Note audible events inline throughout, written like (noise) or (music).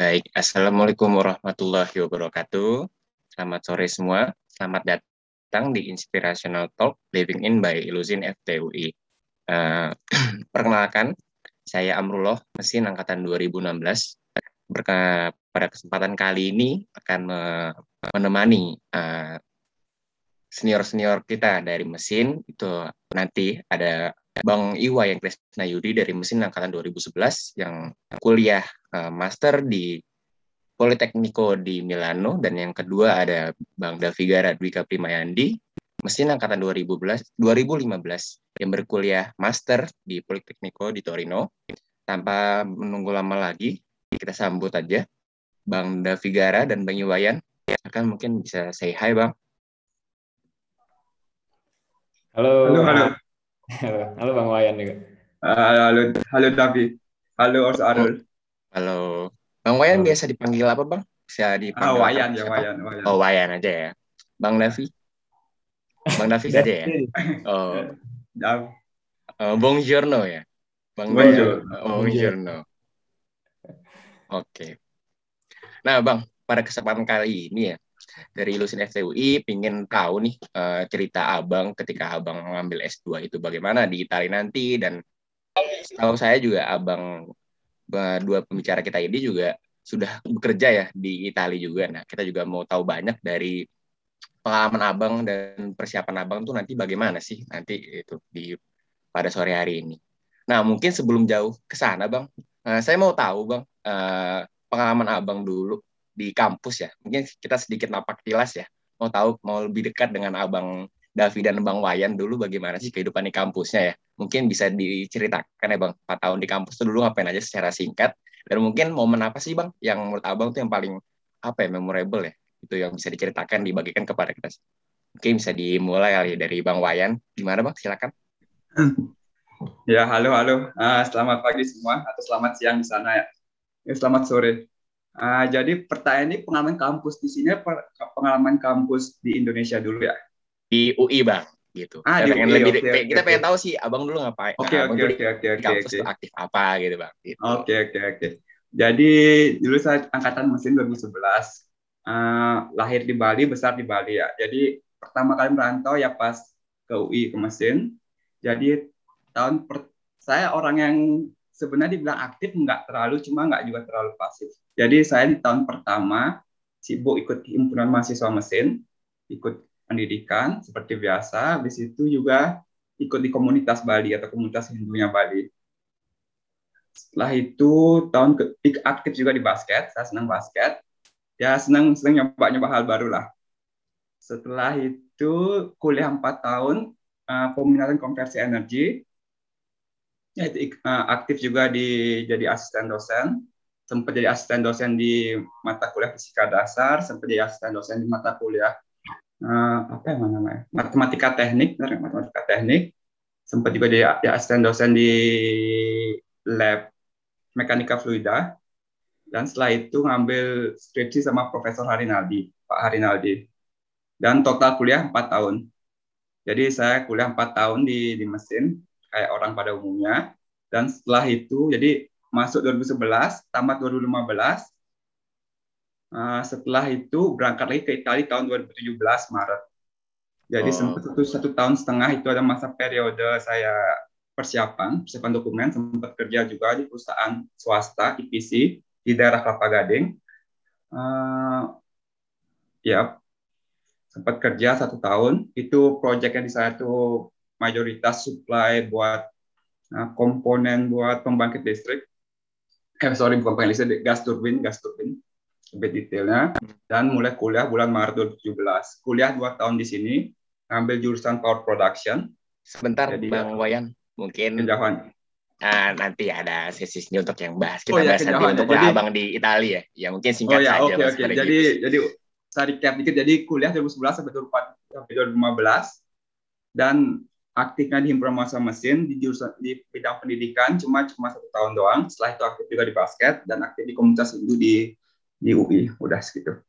Baik, Assalamualaikum warahmatullahi wabarakatuh. Selamat sore semua. Selamat datang di Inspirational Talk Living In by Illusin FTUI. Uh, (clears throat) perkenalkan, saya Amrullah, mesin angkatan 2016. Berka pada kesempatan kali ini akan menemani uh, senior-senior kita dari mesin. Itu nanti ada Bang Iwa yang Krisna Yudi dari mesin angkatan 2011 yang kuliah uh, master di Politecnico di Milano dan yang kedua ada Bang Davigara Dwika Primayandi mesin angkatan 2015 2015 yang berkuliah master di Politecnico di Torino. Tanpa menunggu lama lagi, kita sambut aja Bang Davigara dan Bang Iwayan. Akan mungkin bisa say hi, Bang. Halo. Halo, halo. Halo, halo Bang Wayan juga. Halo, halo, halo Davi. Halo Ors Arul. Halo. Bang Wayan halo. biasa dipanggil apa Bang? Bisa dipanggil oh, Wayan ya, Wayan, Wayan. Oh, Wayan aja ya. Bang Davi? Bang Davi aja ya? Oh. Dav. Oh, Giorno ya? Bang Bonjour. Oh, Giorno. Oke. Okay. Nah, Bang, pada kesempatan kali ini ya, dari Lusin FTUI pingin tahu nih uh, cerita abang ketika abang mengambil S2 itu bagaimana di Italia nanti dan tahu saya juga abang dua pembicara kita ini juga sudah bekerja ya di Italia juga. Nah, kita juga mau tahu banyak dari pengalaman abang dan persiapan abang tuh nanti bagaimana sih nanti itu di pada sore hari ini. Nah, mungkin sebelum jauh ke sana, Bang, uh, saya mau tahu, Bang, uh, pengalaman abang dulu di kampus ya. Mungkin kita sedikit napak tilas ya. Mau tahu mau lebih dekat dengan Abang Davi dan Bang Wayan dulu bagaimana sih kehidupan di kampusnya ya. Mungkin bisa diceritakan ya Bang, 4 tahun di kampus itu dulu ngapain aja secara singkat. Dan mungkin momen apa sih Bang yang menurut Abang tuh yang paling apa ya memorable ya. Itu yang bisa diceritakan, dibagikan kepada kita. Mungkin bisa dimulai kali dari Bang Wayan. Gimana Bang? Silakan. Ya, halo, halo. Uh, selamat pagi semua atau selamat siang di sana ya. ya selamat sore. Uh, jadi pertanyaan ini pengalaman kampus di sini pengalaman kampus di Indonesia dulu ya? Di UI bang, gitu. Ah, kita di pengen UI, lebih, okay, kita okay, pengen tahu sih abang dulu ngapain. Oke oke oke oke oke. Kampus okay. aktif apa gitu bang? Oke gitu. oke okay, oke. Okay, okay. Jadi dulu saya angkatan mesin 2011, uh, lahir di Bali, besar di Bali ya. Jadi pertama kali merantau ya pas ke UI ke mesin. Jadi tahun per, saya orang yang sebenarnya dibilang aktif nggak terlalu, cuma nggak juga terlalu pasif. Jadi saya di tahun pertama sibuk ikut himpunan mahasiswa mesin, ikut pendidikan seperti biasa. Habis itu juga ikut di komunitas Bali atau komunitas Hindunya Bali. Setelah itu tahun ke aktif juga di basket. Saya senang basket. Ya senang senang nyoba nyoba hal baru lah. Setelah itu kuliah 4 tahun uh, peminatan konversi energi. Ya, uh, aktif juga di jadi asisten dosen. Sempat jadi asisten dosen di mata kuliah fisika dasar, sempat jadi asisten dosen di mata kuliah uh, apa yang namanya? Matematika teknik, matematika teknik, sempat juga jadi ya, asisten dosen di lab mekanika fluida, dan setelah itu ngambil skripsi sama Profesor Harinaldi, Pak Harinaldi, dan total kuliah 4 tahun. Jadi saya kuliah 4 tahun di, di mesin, kayak orang pada umumnya, dan setelah itu, jadi masuk 2011, tamat 2015. Uh, setelah itu berangkat lagi ke Italia tahun 2017 Maret. Jadi oh. sempat satu, satu tahun setengah itu ada masa periode saya persiapan, persiapan dokumen, sempat kerja juga di perusahaan swasta IPC di daerah Kelapa Gading. Uh, ya, sempat kerja satu tahun. Itu proyek yang di saya itu mayoritas supply buat uh, komponen buat pembangkit listrik eh sorry bukan pengen gas turbin gas turbin lebih detailnya dan mulai kuliah bulan Maret 2017 kuliah dua tahun di sini ambil jurusan power production sebentar Jadi, Bang ya, Wayan mungkin kejauhan Nah, nanti ada sesinya untuk yang bahas kita oh, ya, bahas nanti untuk jadi, abang di Italia ya. Ya mungkin singkat oh, ya, saja. Okay. Okay. Jadi gitu. jadi saya recap dikit. Jadi kuliah 2011 sampai 2015 dan aktifnya di himpunan mahasiswa mesin di jurusan di bidang pendidikan cuma cuma satu tahun doang. Setelah itu aktif juga di basket dan aktif di komunitas Hindu di di UI. Udah segitu.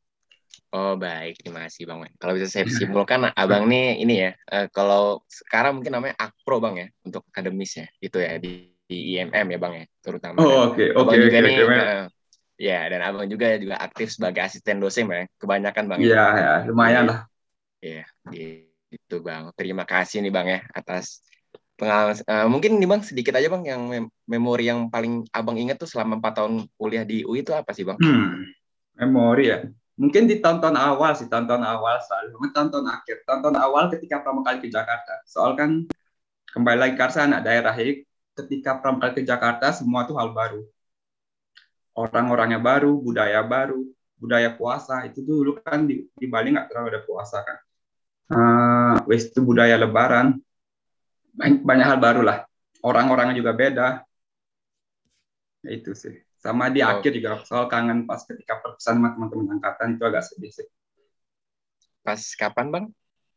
Oh baik, terima kasih Bang. Kalau bisa saya simpulkan, Abang nih ini ya, uh, kalau sekarang mungkin namanya Akpro Bang ya, untuk akademis ya, itu ya di, di IMM ya Bang ya, terutama. Oh oke, oke, oke. Uh, Ya, dan abang juga juga aktif sebagai asisten dosen, bang. Kebanyakan bang. Iya, ya, lumayan lah. Iya, itu bang. Terima kasih nih bang ya atas pengalaman. Uh, mungkin nih bang sedikit aja bang yang mem memori yang paling abang ingat tuh selama empat tahun kuliah di UI itu apa sih bang? Hmm, memori ya. Mungkin di tahun-tahun awal sih, tahun-tahun awal selalu. Tahun-tahun akhir, tahun-tahun awal ketika pertama kali ke Jakarta. Soal kan kembali lagi ke anak daerah, jadi ketika pertama kali ke Jakarta semua tuh hal baru orang-orangnya baru, budaya baru, budaya puasa itu dulu kan di, di Bali nggak terlalu ada puasa kan. Uh, itu budaya Lebaran banyak, banyak hal baru lah. Orang-orangnya juga beda. Ya, itu sih. Sama di oh. akhir juga soal kangen pas ketika perpisahan sama teman-teman angkatan itu agak sedih sih. Pas kapan bang?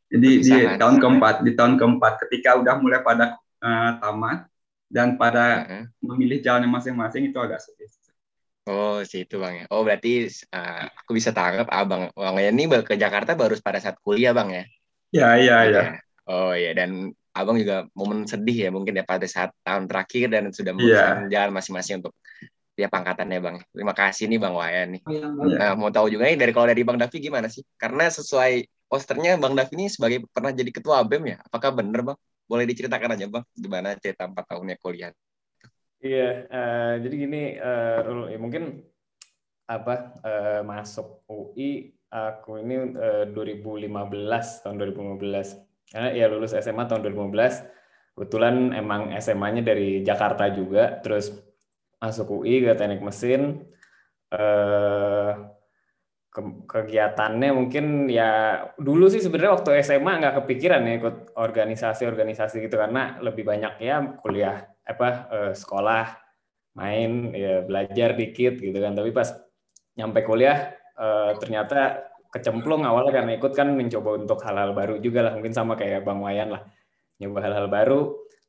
Jadi di tahun keempat, di tahun keempat ketika udah mulai pada uh, tamat dan pada uh -huh. memilih jalan masing-masing itu agak sedih. Oh, situ Bang ya. Oh, berarti uh, aku bisa tangkap Abang Bang ini ke Jakarta baru pada saat kuliah Bang ya? Ya, iya, iya. Oh iya, dan Abang juga momen sedih ya mungkin ya pada saat tahun terakhir dan sudah memutuskan yeah. jalan masing-masing untuk dia pangkatannya Bang. Terima kasih nih Bang Wayan nih. Iya, nah, mau tahu juga nih dari kalau dari Bang Davi gimana sih? Karena sesuai posternya Bang Davi ini sebagai pernah jadi ketua BEM ya. Apakah benar Bang? Boleh diceritakan aja Bang gimana cerita empat tahunnya kuliah? Iya, uh, jadi gini, uh, ya mungkin apa uh, masuk UI aku ini uh, 2015 tahun 2015 karena ya lulus SMA tahun 2015 kebetulan emang SMA-nya dari Jakarta juga terus masuk UI ke teknik mesin uh, ke kegiatannya mungkin ya dulu sih sebenarnya waktu SMA nggak kepikiran ya ikut organisasi-organisasi gitu karena lebih banyak ya kuliah apa uh, sekolah main ya belajar dikit gitu kan. Tapi pas nyampe kuliah uh, ternyata kecemplung awalnya karena ikut kan mencoba untuk hal-hal baru juga lah. Mungkin sama kayak Bang Wayan lah nyoba hal-hal baru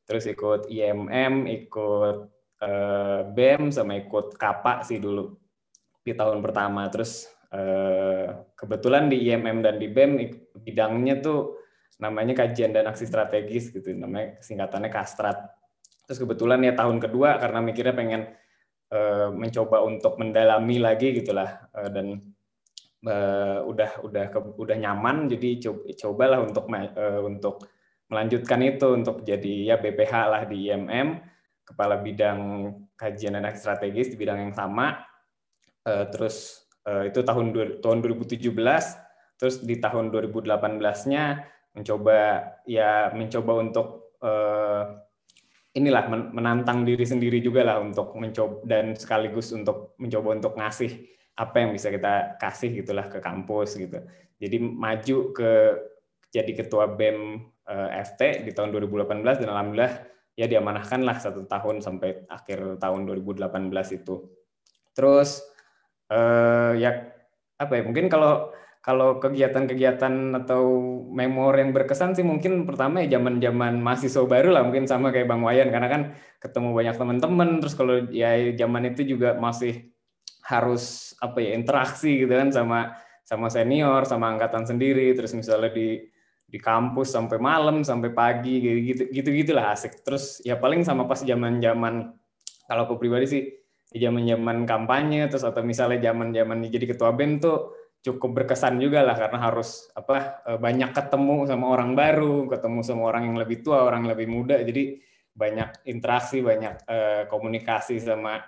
terus ikut IMM ikut uh, BEM sama ikut KAPA sih dulu di tahun pertama. Terus uh, kebetulan di IMM dan di BEM bidangnya tuh namanya kajian dan aksi strategis gitu. Namanya singkatannya Kastrat Terus kebetulan ya tahun kedua karena mikirnya pengen uh, mencoba untuk mendalami lagi gitulah uh, dan uh, udah udah ke, udah nyaman. Jadi coba cobalah untuk uh, untuk melanjutkan itu untuk jadi ya BPH lah di IMM kepala bidang kajian dan strategis di bidang yang sama. Uh, terus uh, itu tahun tahun 2017 terus di tahun 2018-nya mencoba ya mencoba untuk uh, inilah menantang diri sendiri juga lah untuk mencoba dan sekaligus untuk mencoba untuk ngasih apa yang bisa kita kasih gitulah ke kampus gitu. Jadi maju ke jadi ketua BEM eh, FT di tahun 2018 dan alhamdulillah ya diamanahkan lah satu tahun sampai akhir tahun 2018 itu. Terus eh, ya apa ya mungkin kalau kalau kegiatan-kegiatan atau memori yang berkesan sih mungkin pertama ya zaman-zaman mahasiswa baru lah mungkin sama kayak Bang Wayan. Karena kan ketemu banyak teman-teman terus kalau ya zaman itu juga masih harus apa ya interaksi gitu kan sama sama senior sama angkatan sendiri. Terus misalnya di di kampus sampai malam sampai pagi gitu gitu gitulah asik. Terus ya paling sama pas zaman-zaman kalau aku pribadi sih zaman-zaman kampanye terus atau misalnya zaman-zaman jadi ketua BEM tuh cukup berkesan juga lah karena harus apa e, banyak ketemu sama orang baru, ketemu sama orang yang lebih tua, orang yang lebih muda, jadi banyak interaksi, banyak uh, komunikasi sama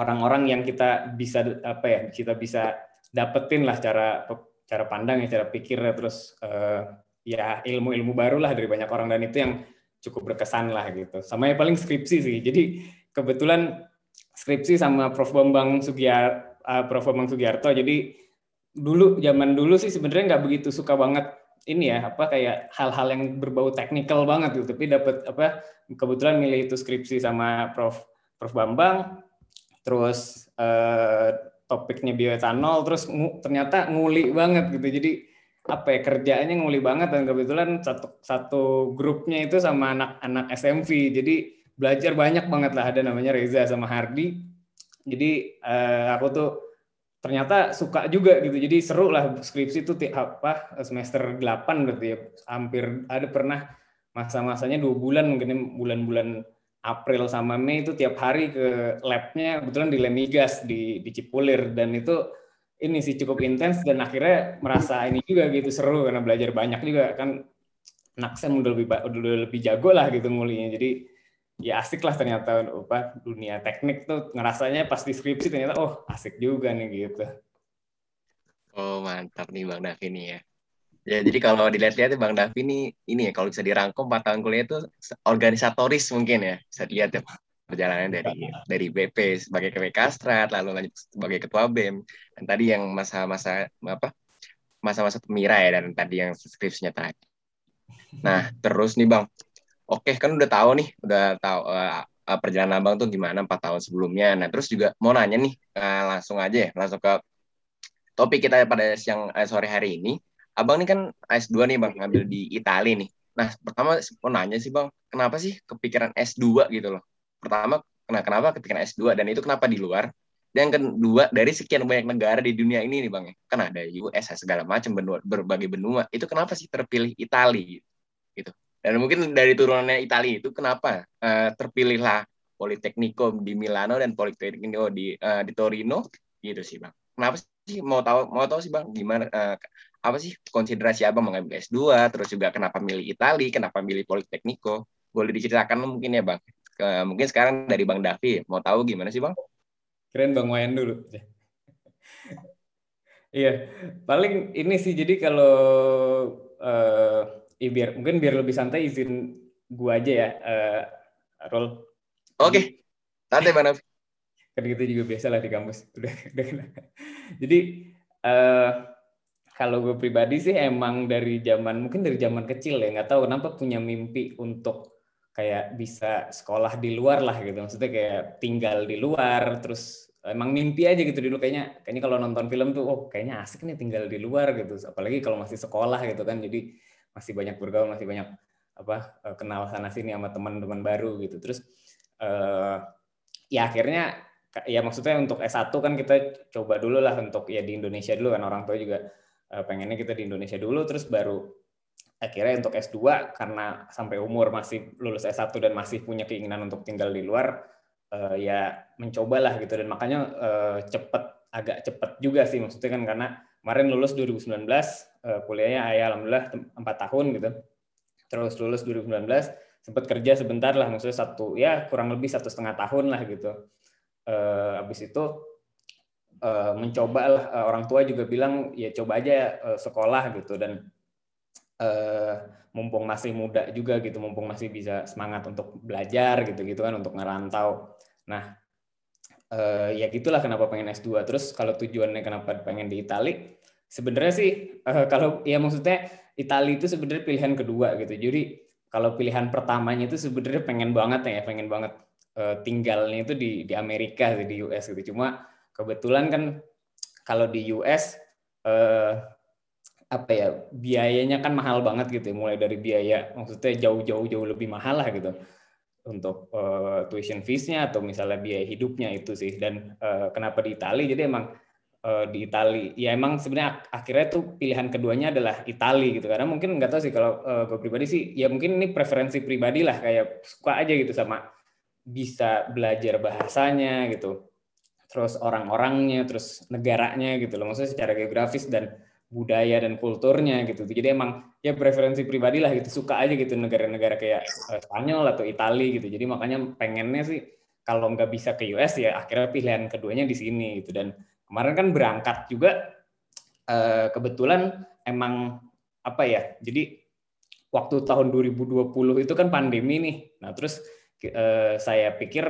orang-orang yang kita bisa apa ya kita bisa dapetin lah cara cara pandang ya, cara pikirnya terus uh, ya ilmu-ilmu baru lah dari banyak orang dan itu yang cukup berkesan lah gitu. Sama yang paling skripsi sih. Jadi kebetulan skripsi sama Prof Bambang Sugiar Prof Bambang Sugiarto. Jadi dulu zaman dulu sih sebenarnya nggak begitu suka banget ini ya apa kayak hal-hal yang berbau teknikal banget gitu. Tapi dapat apa kebetulan milih itu skripsi sama Prof Prof Bambang. Terus eh, topiknya bioetanol terus ngu, ternyata nguli banget gitu. Jadi apa ya kerjaannya nguli banget dan kebetulan satu satu grupnya itu sama anak-anak SMV jadi belajar banyak banget lah. Ada namanya Reza sama Hardi. Jadi eh, aku tuh ternyata suka juga gitu. Jadi seru lah skripsi itu apa semester 8 berarti ya. Hampir ada pernah masa-masanya dua bulan mungkin bulan-bulan April sama Mei itu tiap hari ke labnya kebetulan di Lemigas di di Cipulir dan itu ini sih cukup intens dan akhirnya merasa ini juga gitu seru karena belajar banyak juga kan Naksem udah lebih udah lebih jago lah gitu ngulinya jadi ya asik lah ternyata apa dunia teknik tuh ngerasanya pas di skripsi ternyata oh asik juga nih gitu. Oh mantap nih Bang Davi nih ya. Ya jadi kalau dilihat-lihat Bang Davi ini ini ya kalau bisa dirangkum 4 tahun kuliah itu organisatoris mungkin ya bisa dilihat ya perjalanan dari dari BP sebagai KW Kastrat lalu lanjut sebagai ketua BEM dan tadi yang masa-masa apa masa-masa pemira ya dan tadi yang skripsinya tadi. Nah terus nih Bang, oke kan udah tahu nih udah tahu uh, perjalanan Abang tuh gimana empat tahun sebelumnya. Nah terus juga mau nanya nih uh, langsung aja ya langsung ke topik kita pada siang eh, sore hari ini. Abang ini kan S2 nih Bang, ngambil di Italia nih. Nah, pertama mau nanya sih Bang, kenapa sih kepikiran S2 gitu loh? Pertama, kenapa kepikiran S2 dan itu kenapa di luar? Dan kedua, dari sekian banyak negara di dunia ini nih Bang ya. Kan ada US segala macam benua berbagai benua. Itu kenapa sih terpilih Italia gitu? Dan mungkin dari turunannya Italia itu kenapa uh, terpilihlah Politecnico di Milano dan Politecnico di uh, di Torino? Gitu sih Bang. Kenapa sih? Mau tahu mau tahu sih bang gimana uh, apa sih konsiderasi abang mengambil S2 terus juga kenapa milih Itali kenapa milih Politecnico? Boleh diceritakan mungkin ya bang. Ke, mungkin sekarang dari bang Davi mau tahu gimana sih bang? Keren bang Wayan dulu. Iya paling ini sih jadi kalau uh, ya biar mungkin biar lebih santai izin gua aja ya uh, Rol oke. Okay. santai bang kan gitu juga biasa lah di kampus. (laughs) Udah udah jadi uh, kalau gue pribadi sih emang dari zaman mungkin dari zaman kecil ya nggak tahu kenapa punya mimpi untuk kayak bisa sekolah di luar lah gitu. Maksudnya kayak tinggal di luar terus emang mimpi aja gitu dulu. Kayaknya kayaknya kalau nonton film tuh oh kayaknya asik nih tinggal di luar gitu. Apalagi kalau masih sekolah gitu kan. Jadi masih banyak bergaul masih banyak apa eh, kenal sana sini sama teman-teman baru gitu. Terus uh, ya akhirnya ya maksudnya untuk S1 kan kita coba dulu lah untuk ya di Indonesia dulu kan. Orang tua juga uh, pengennya kita di Indonesia dulu. Terus baru akhirnya untuk S2 karena sampai umur masih lulus S1 dan masih punya keinginan untuk tinggal di luar uh, ya mencobalah gitu. Dan makanya uh, cepet agak cepet juga sih maksudnya kan. Karena kemarin lulus 2019 uh, kuliahnya ya alhamdulillah 4 tahun gitu. Terus lulus 2019 sempat kerja sebentar lah maksudnya satu ya kurang lebih satu setengah tahun lah gitu. Uh, habis itu uh, mencoba lah uh, orang tua juga bilang ya coba aja uh, sekolah gitu. Dan uh, mumpung masih muda juga gitu mumpung masih bisa semangat untuk belajar gitu gitu kan untuk ngerantau. Nah uh, ya gitulah kenapa pengen S2 terus kalau tujuannya kenapa pengen di Itali sebenarnya sih uh, kalau ya maksudnya Itali itu sebenarnya pilihan kedua gitu jadi kalau pilihan pertamanya itu sebenarnya pengen banget ya pengen banget uh, tinggalnya itu di di Amerika di US gitu. Cuma kebetulan kan kalau di US uh, apa ya biayanya kan mahal banget gitu ya. mulai dari biaya maksudnya jauh-jauh jauh lebih mahal lah gitu untuk uh, tuition fees-nya atau misalnya biaya hidupnya itu sih. Dan uh, kenapa di Italia jadi emang uh, di Italia ya emang sebenarnya akhirnya tuh pilihan keduanya adalah Italia gitu. Karena mungkin nggak tahu sih kalau uh, gue pribadi sih ya mungkin ini preferensi pribadi lah. Kayak suka aja gitu sama bisa belajar bahasanya gitu. Terus orang-orangnya terus negaranya gitu loh. Maksudnya secara geografis dan budaya dan kulturnya gitu. Jadi emang ya preferensi pribadi lah gitu. Suka aja gitu negara-negara kayak eh, Spanyol atau Italia gitu. Jadi makanya pengennya sih kalau nggak bisa ke US ya akhirnya pilihan keduanya di sini gitu. Dan kemarin kan berangkat juga eh, kebetulan emang apa ya jadi waktu tahun 2020 itu kan pandemi nih. Nah terus uh, saya pikir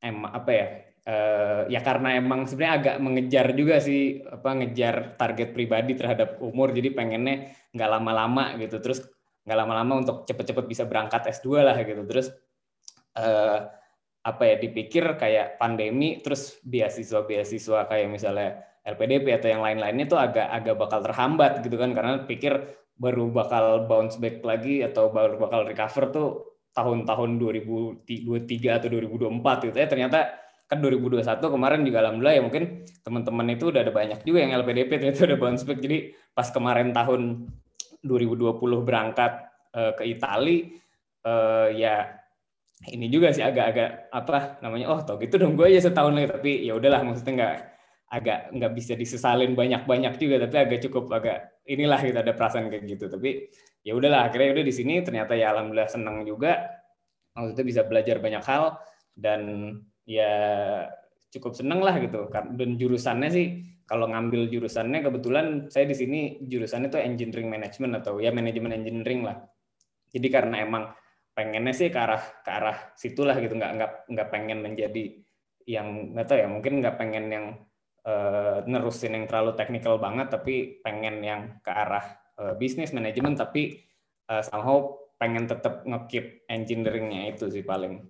em apa ya uh, ya karena emang sebenarnya agak mengejar juga sih apa ngejar target pribadi terhadap umur jadi pengennya nggak lama-lama gitu. Terus nggak lama-lama untuk cepet-cepet bisa berangkat S2 lah gitu. Terus uh, apa ya dipikir kayak pandemi terus beasiswa-beasiswa kayak misalnya LPDP atau yang lain-lainnya tuh agak agak bakal terhambat gitu kan. Karena pikir baru bakal bounce back lagi atau baru bakal recover tuh tahun-tahun 2023 atau 2024 gitu ya. Ternyata kan 2021 kemarin juga alhamdulillah ya mungkin teman-teman itu udah ada banyak juga yang LPDP ternyata udah bounce back. Jadi pas kemarin tahun 2020 berangkat uh, ke Itali uh, ya ini juga sih agak-agak apa namanya oh tau gitu dong gue aja setahun lagi. Tapi ya udahlah maksudnya nggak agak nggak bisa disesalin banyak-banyak juga. Tapi agak cukup agak inilah kita gitu, ada perasaan kayak gitu. Tapi ya udahlah akhirnya udah di sini. Ternyata ya alhamdulillah senang juga. Maksudnya bisa belajar banyak hal. Dan ya cukup seneng lah gitu. Dan jurusannya sih kalau ngambil jurusannya kebetulan saya di sini jurusannya tuh engineering management atau ya manajemen engineering lah. Jadi karena emang pengennya sih ke arah ke arah situlah gitu. Nggak nggak nggak pengen menjadi yang nggak tahu ya mungkin nggak pengen yang uh, nerusin yang terlalu teknikal banget tapi pengen yang ke arah uh, bisnis manajemen tapi uh, somehow pengen tetap ngekip engineeringnya itu sih paling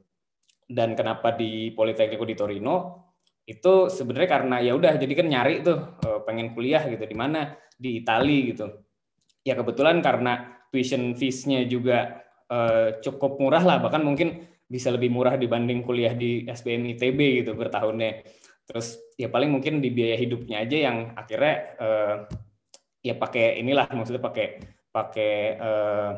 dan kenapa di Politeknico di Torino? Itu sebenarnya karena ya udah jadi kan nyari tuh pengen kuliah gitu di mana? Di Italia gitu. Ya kebetulan karena tuition fees-nya juga uh, cukup murah lah bahkan mungkin bisa lebih murah dibanding kuliah di SBM ITB gitu per tahunnya. Terus ya paling mungkin di biaya hidupnya aja yang akhirnya uh, ya pakai inilah maksudnya pakai pakai uh,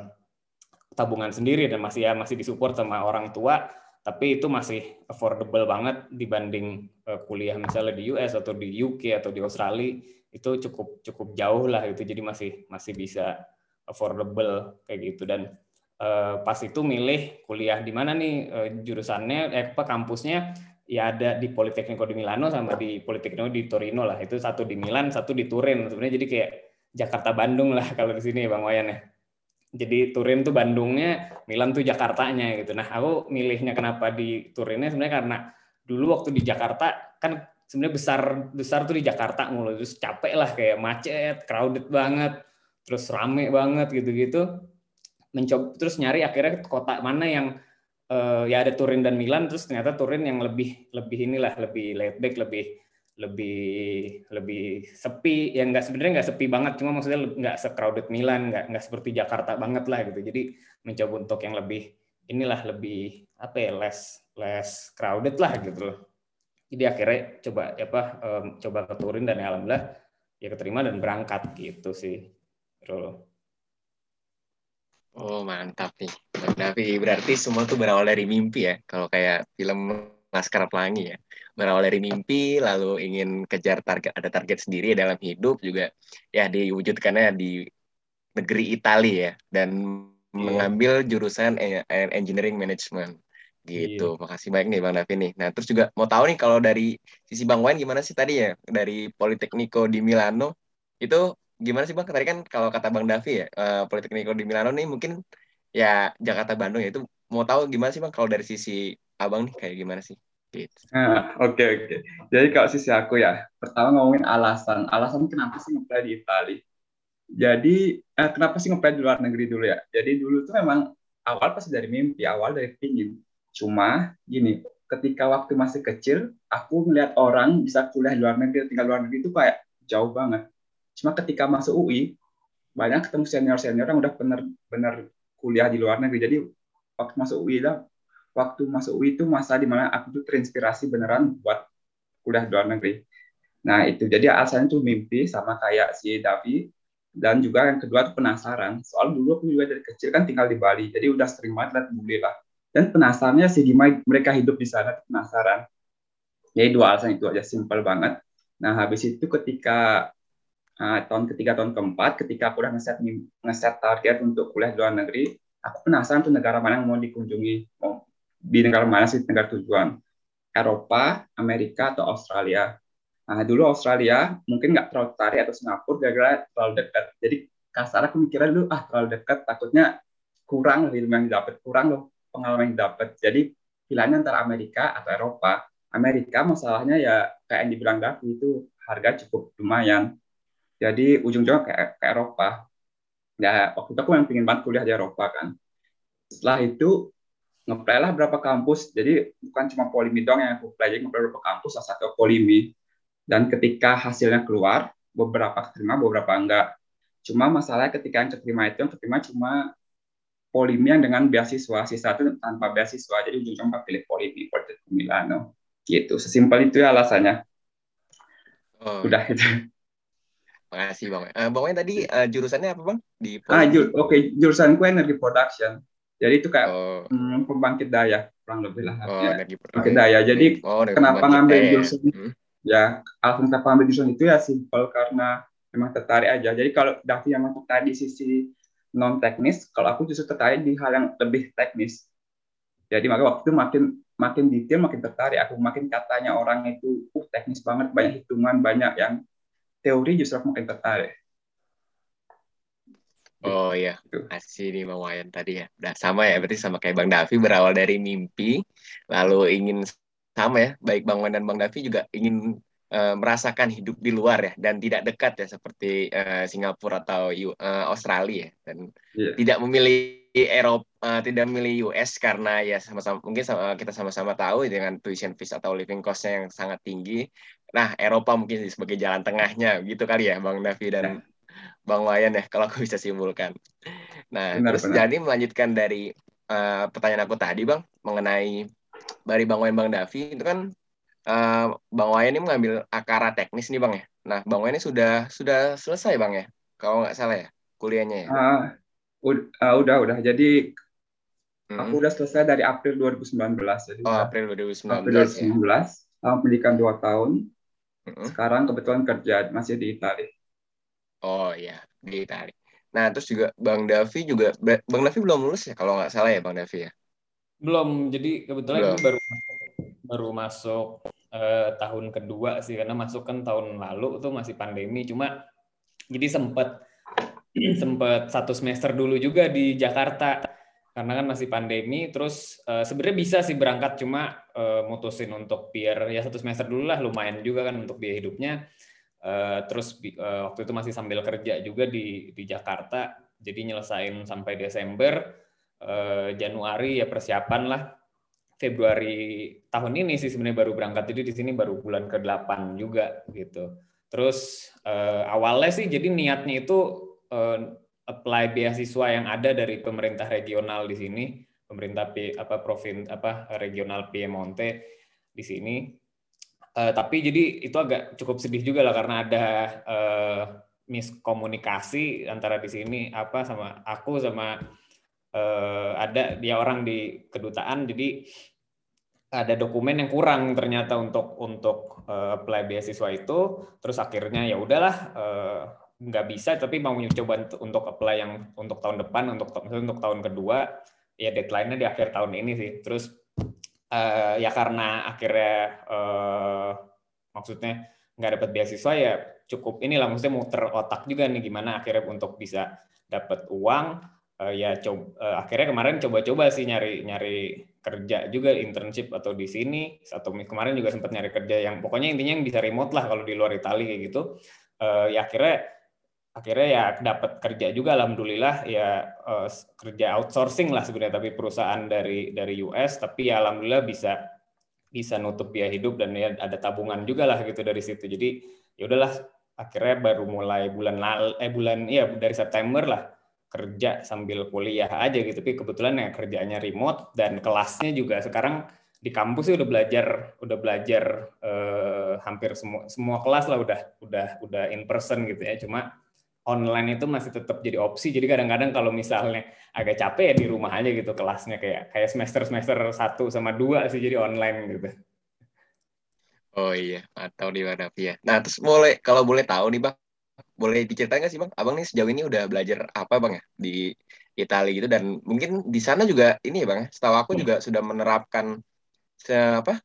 tabungan sendiri dan masih ya masih disupport sama orang tua tapi itu masih affordable banget dibanding uh, kuliah misalnya di US atau di UK atau di Australia. Itu cukup cukup jauh lah itu. Jadi masih masih bisa affordable kayak gitu. Dan uh, pas itu milih kuliah di mana nih uh, jurusannya eh apa kampusnya? Ya ada di Politecnico di Milano sama di Politecnico di Torino lah. Itu satu di Milan satu di Turin. Sebenarnya jadi kayak Jakarta Bandung lah (laughs) kalau di sini Bang Wayan ya jadi Turin tuh Bandungnya Milan tuh Jakartanya gitu. Nah aku milihnya kenapa di Turinnya sebenarnya karena dulu waktu di Jakarta kan sebenarnya besar besar tuh di Jakarta mulu. Terus capek lah kayak macet crowded banget terus rame banget gitu-gitu. Mencoba terus nyari akhirnya kota mana yang uh, ya ada Turin dan Milan terus ternyata Turin yang lebih lebih inilah lebih laid back lebih lebih lebih sepi yang nggak sebenarnya nggak sepi banget cuma maksudnya nggak crowded Milan nggak nggak seperti Jakarta banget lah gitu jadi mencoba untuk yang lebih inilah lebih apa ya less less crowded lah gitu loh jadi akhirnya coba apa um, coba ke Turin dan ya alhamdulillah ya keterima dan berangkat gitu sih Rolo. Oh mantap nih, Davi. Berarti semua tuh berawal dari mimpi ya. Kalau kayak film Laskar Pelangi ya. Berawal dari mimpi, lalu ingin kejar target, ada target sendiri dalam hidup juga. Ya diwujudkannya di negeri Italia ya. Dan yeah. mengambil jurusan e, engineering management. Gitu. Yeah. Makasih banyak nih Bang Davi nih. Nah terus juga mau tahu nih kalau dari sisi Bang Wan gimana sih tadi ya? Dari Politecnico di Milano, itu gimana sih bang? Tadi kan kalau kata bang Davi ya, uh, Politekniko di Milano nih mungkin ya Jakarta Bandung ya itu mau tahu gimana sih bang kalau dari sisi abang nih kayak gimana sih? Gitu. Oke nah, oke. Okay, okay. Jadi kalau sisi aku ya, pertama ngomongin alasan. Alasan kenapa sih ngeplay di Italia? Jadi eh, kenapa sih ngeplay di luar negeri dulu ya? Jadi dulu tuh memang awal pasti dari mimpi, awal dari pingin. Cuma gini, ketika waktu masih kecil, aku melihat orang bisa kuliah di luar negeri, tinggal di luar negeri itu kayak jauh banget. Cuma ketika masuk UI, banyak ketemu senior-senior yang udah benar-benar kuliah di luar negeri. Jadi waktu masuk UI lah, waktu masuk UI itu masa di mana aku tuh terinspirasi beneran buat kuliah di luar negeri. Nah itu jadi alasannya tuh mimpi sama kayak si Davi dan juga yang kedua tuh penasaran. Soal dulu aku juga dari kecil kan tinggal di Bali, jadi udah sering banget lihat bule lah. Dan penasarannya sih gimana mereka hidup di sana penasaran. Jadi dua alasan itu aja simpel banget. Nah habis itu ketika uh, tahun ketiga tahun keempat ketika aku udah ngeset ngeset target untuk kuliah di luar negeri aku penasaran tuh negara mana yang mau dikunjungi mau di negara mana sih negara tujuan. Eropa Amerika atau Australia. Nah dulu Australia mungkin nggak terlalu tarik atau Singapura gara-gara terlalu dekat. Jadi kasar aku mikirnya dulu ah terlalu dekat takutnya kurang lebih yang didapat kurang loh pengalaman yang didapat jadi pilihannya antara Amerika atau Eropa. Amerika masalahnya ya kayak yang dibilang Davi itu harga cukup lumayan jadi ujung-ujungnya ke, ke Eropa. Ya waktu itu aku yang pingin banget kuliah di Eropa kan. Setelah itu ngeplay lah berapa kampus. Jadi bukan cuma polimi doang yang aku play jadi ngeplay berapa kampus salah satu polimi. Dan ketika hasilnya keluar beberapa keterima beberapa enggak cuma masalahnya ketika yang keterima itu yang keterima cuma polimi yang dengan beasiswa. Sisa itu tanpa beasiswa. Jadi ujung-ujungnya pilih polimi Politeknik Milano. Gitu. Sesimpel itu ya alasannya. Oh. udah itu Makasih Bang. Uh, bang tadi uh, jurusannya apa Bang? Di Ah, ju oke, okay. jurusanku energi production. Jadi itu kayak oh. hmm, pembangkit daya kurang lebih lah. Oh, energi pembangkit daya. Jadi oh, kenapa ngambil jurusan hmm. ya alasan kenapa ngambil jurusan itu ya simpel karena memang tertarik aja. Jadi kalau Davi memang tertarik di sisi non teknis, kalau aku justru tertarik di hal yang lebih teknis. Jadi maka waktu itu makin makin detail makin tertarik. Aku makin katanya orang itu uh teknis banget, banyak hitungan, banyak yang teori justru aku makin tertarik. Oh iya, asli nih Bang Wayan tadi ya. Udah sama ya, berarti sama kayak Bang Davi berawal dari mimpi, lalu ingin sama ya, baik Bang Wayan dan Bang Davi juga ingin uh, merasakan hidup di luar ya, dan tidak dekat ya seperti uh, Singapura atau uh, Australia ya, dan yeah. tidak memilih Eropa, uh, tidak memilih US karena ya sama-sama mungkin sama, kita sama-sama tahu dengan tuition fees atau living cost-nya yang sangat tinggi. Nah, Eropa mungkin sebagai jalan tengahnya gitu kali ya Bang Davi dan yeah Bang Wayan ya kalau aku bisa simpulkan. Nah, benar, terus benar. jadi melanjutkan dari uh, pertanyaan aku tadi Bang mengenai dari Bang Wayan Bang Davi itu kan uh, Bang Wayan ini mengambil akara teknis nih Bang ya. Nah, Bang Wayan ini sudah sudah selesai Bang ya. Kalau nggak salah ya kuliahnya ya. Uh, uh, udah udah. Jadi hmm. aku udah selesai dari April 2019. Jadi oh, April 2019. April 2019. Ya. Pendidikan dua tahun. Hmm. Sekarang kebetulan kerja masih di Italia. Oh iya, di Itali. Nah, terus juga Bang Davi juga Bang Davi belum lulus ya kalau nggak salah ya Bang Davi ya? Belum. Jadi kebetulan belum. ini baru baru masuk eh, tahun kedua sih karena masuk kan tahun lalu tuh masih pandemi cuma jadi sempat (clears throat) sempat satu semester dulu juga di Jakarta karena kan masih pandemi terus eh, sebenarnya bisa sih berangkat cuma eh, mutusin untuk biar ya satu semester dulu lah lumayan juga kan untuk biaya hidupnya Uh, terus uh, waktu itu masih sambil kerja juga di di Jakarta, jadi nyelesain sampai Desember, uh, Januari ya persiapan lah. Februari tahun ini sih sebenarnya baru berangkat, jadi di sini baru bulan ke-8 juga gitu. Terus uh, awalnya sih jadi niatnya itu uh, apply beasiswa yang ada dari pemerintah regional di sini, pemerintah P, apa provin apa regional Piemonte di sini. Uh, tapi jadi itu agak cukup sedih juga lah karena ada uh, miskomunikasi antara di sini apa sama aku sama uh, ada dia orang di kedutaan. Jadi ada dokumen yang kurang ternyata untuk untuk uh, apply beasiswa itu. Terus akhirnya ya udahlah uh, nggak bisa tapi mau coba untuk apply yang untuk tahun depan untuk untuk tahun kedua ya deadline-nya di akhir tahun ini sih. Terus uh, ya karena akhirnya uh, maksudnya nggak dapat beasiswa ya cukup inilah maksudnya muter otak juga nih gimana akhirnya untuk bisa dapat uang. Uh, ya coba uh, akhirnya kemarin coba-coba sih nyari nyari kerja juga internship atau di sini atau kemarin juga sempat nyari kerja yang pokoknya intinya yang bisa remote lah kalau di luar Italia kayak gitu. Uh, ya akhirnya akhirnya ya dapat kerja juga alhamdulillah ya uh, kerja outsourcing lah sebenarnya tapi perusahaan dari dari US tapi ya alhamdulillah bisa bisa nutup biaya hidup dan ya ada tabungan juga lah gitu dari situ. Jadi ya udahlah akhirnya baru mulai bulan eh bulan ya dari September lah kerja sambil kuliah aja gitu. Tapi kebetulan ya kerjanya remote dan kelasnya juga sekarang di kampus sih udah belajar udah belajar eh, hampir semua semua kelas lah udah udah udah in person gitu ya. Cuma online itu masih tetap jadi opsi. Jadi kadang-kadang kalau misalnya agak capek ya di rumah aja gitu kelasnya kayak kayak semester semester satu sama dua sih jadi online gitu. Oh iya, atau di mana ya. Nah terus boleh kalau boleh tahu nih bang, boleh diceritain nggak sih bang? Abang nih sejauh ini udah belajar apa bang ya di Italia gitu dan mungkin di sana juga ini ya bang, setahu aku juga sudah menerapkan se apa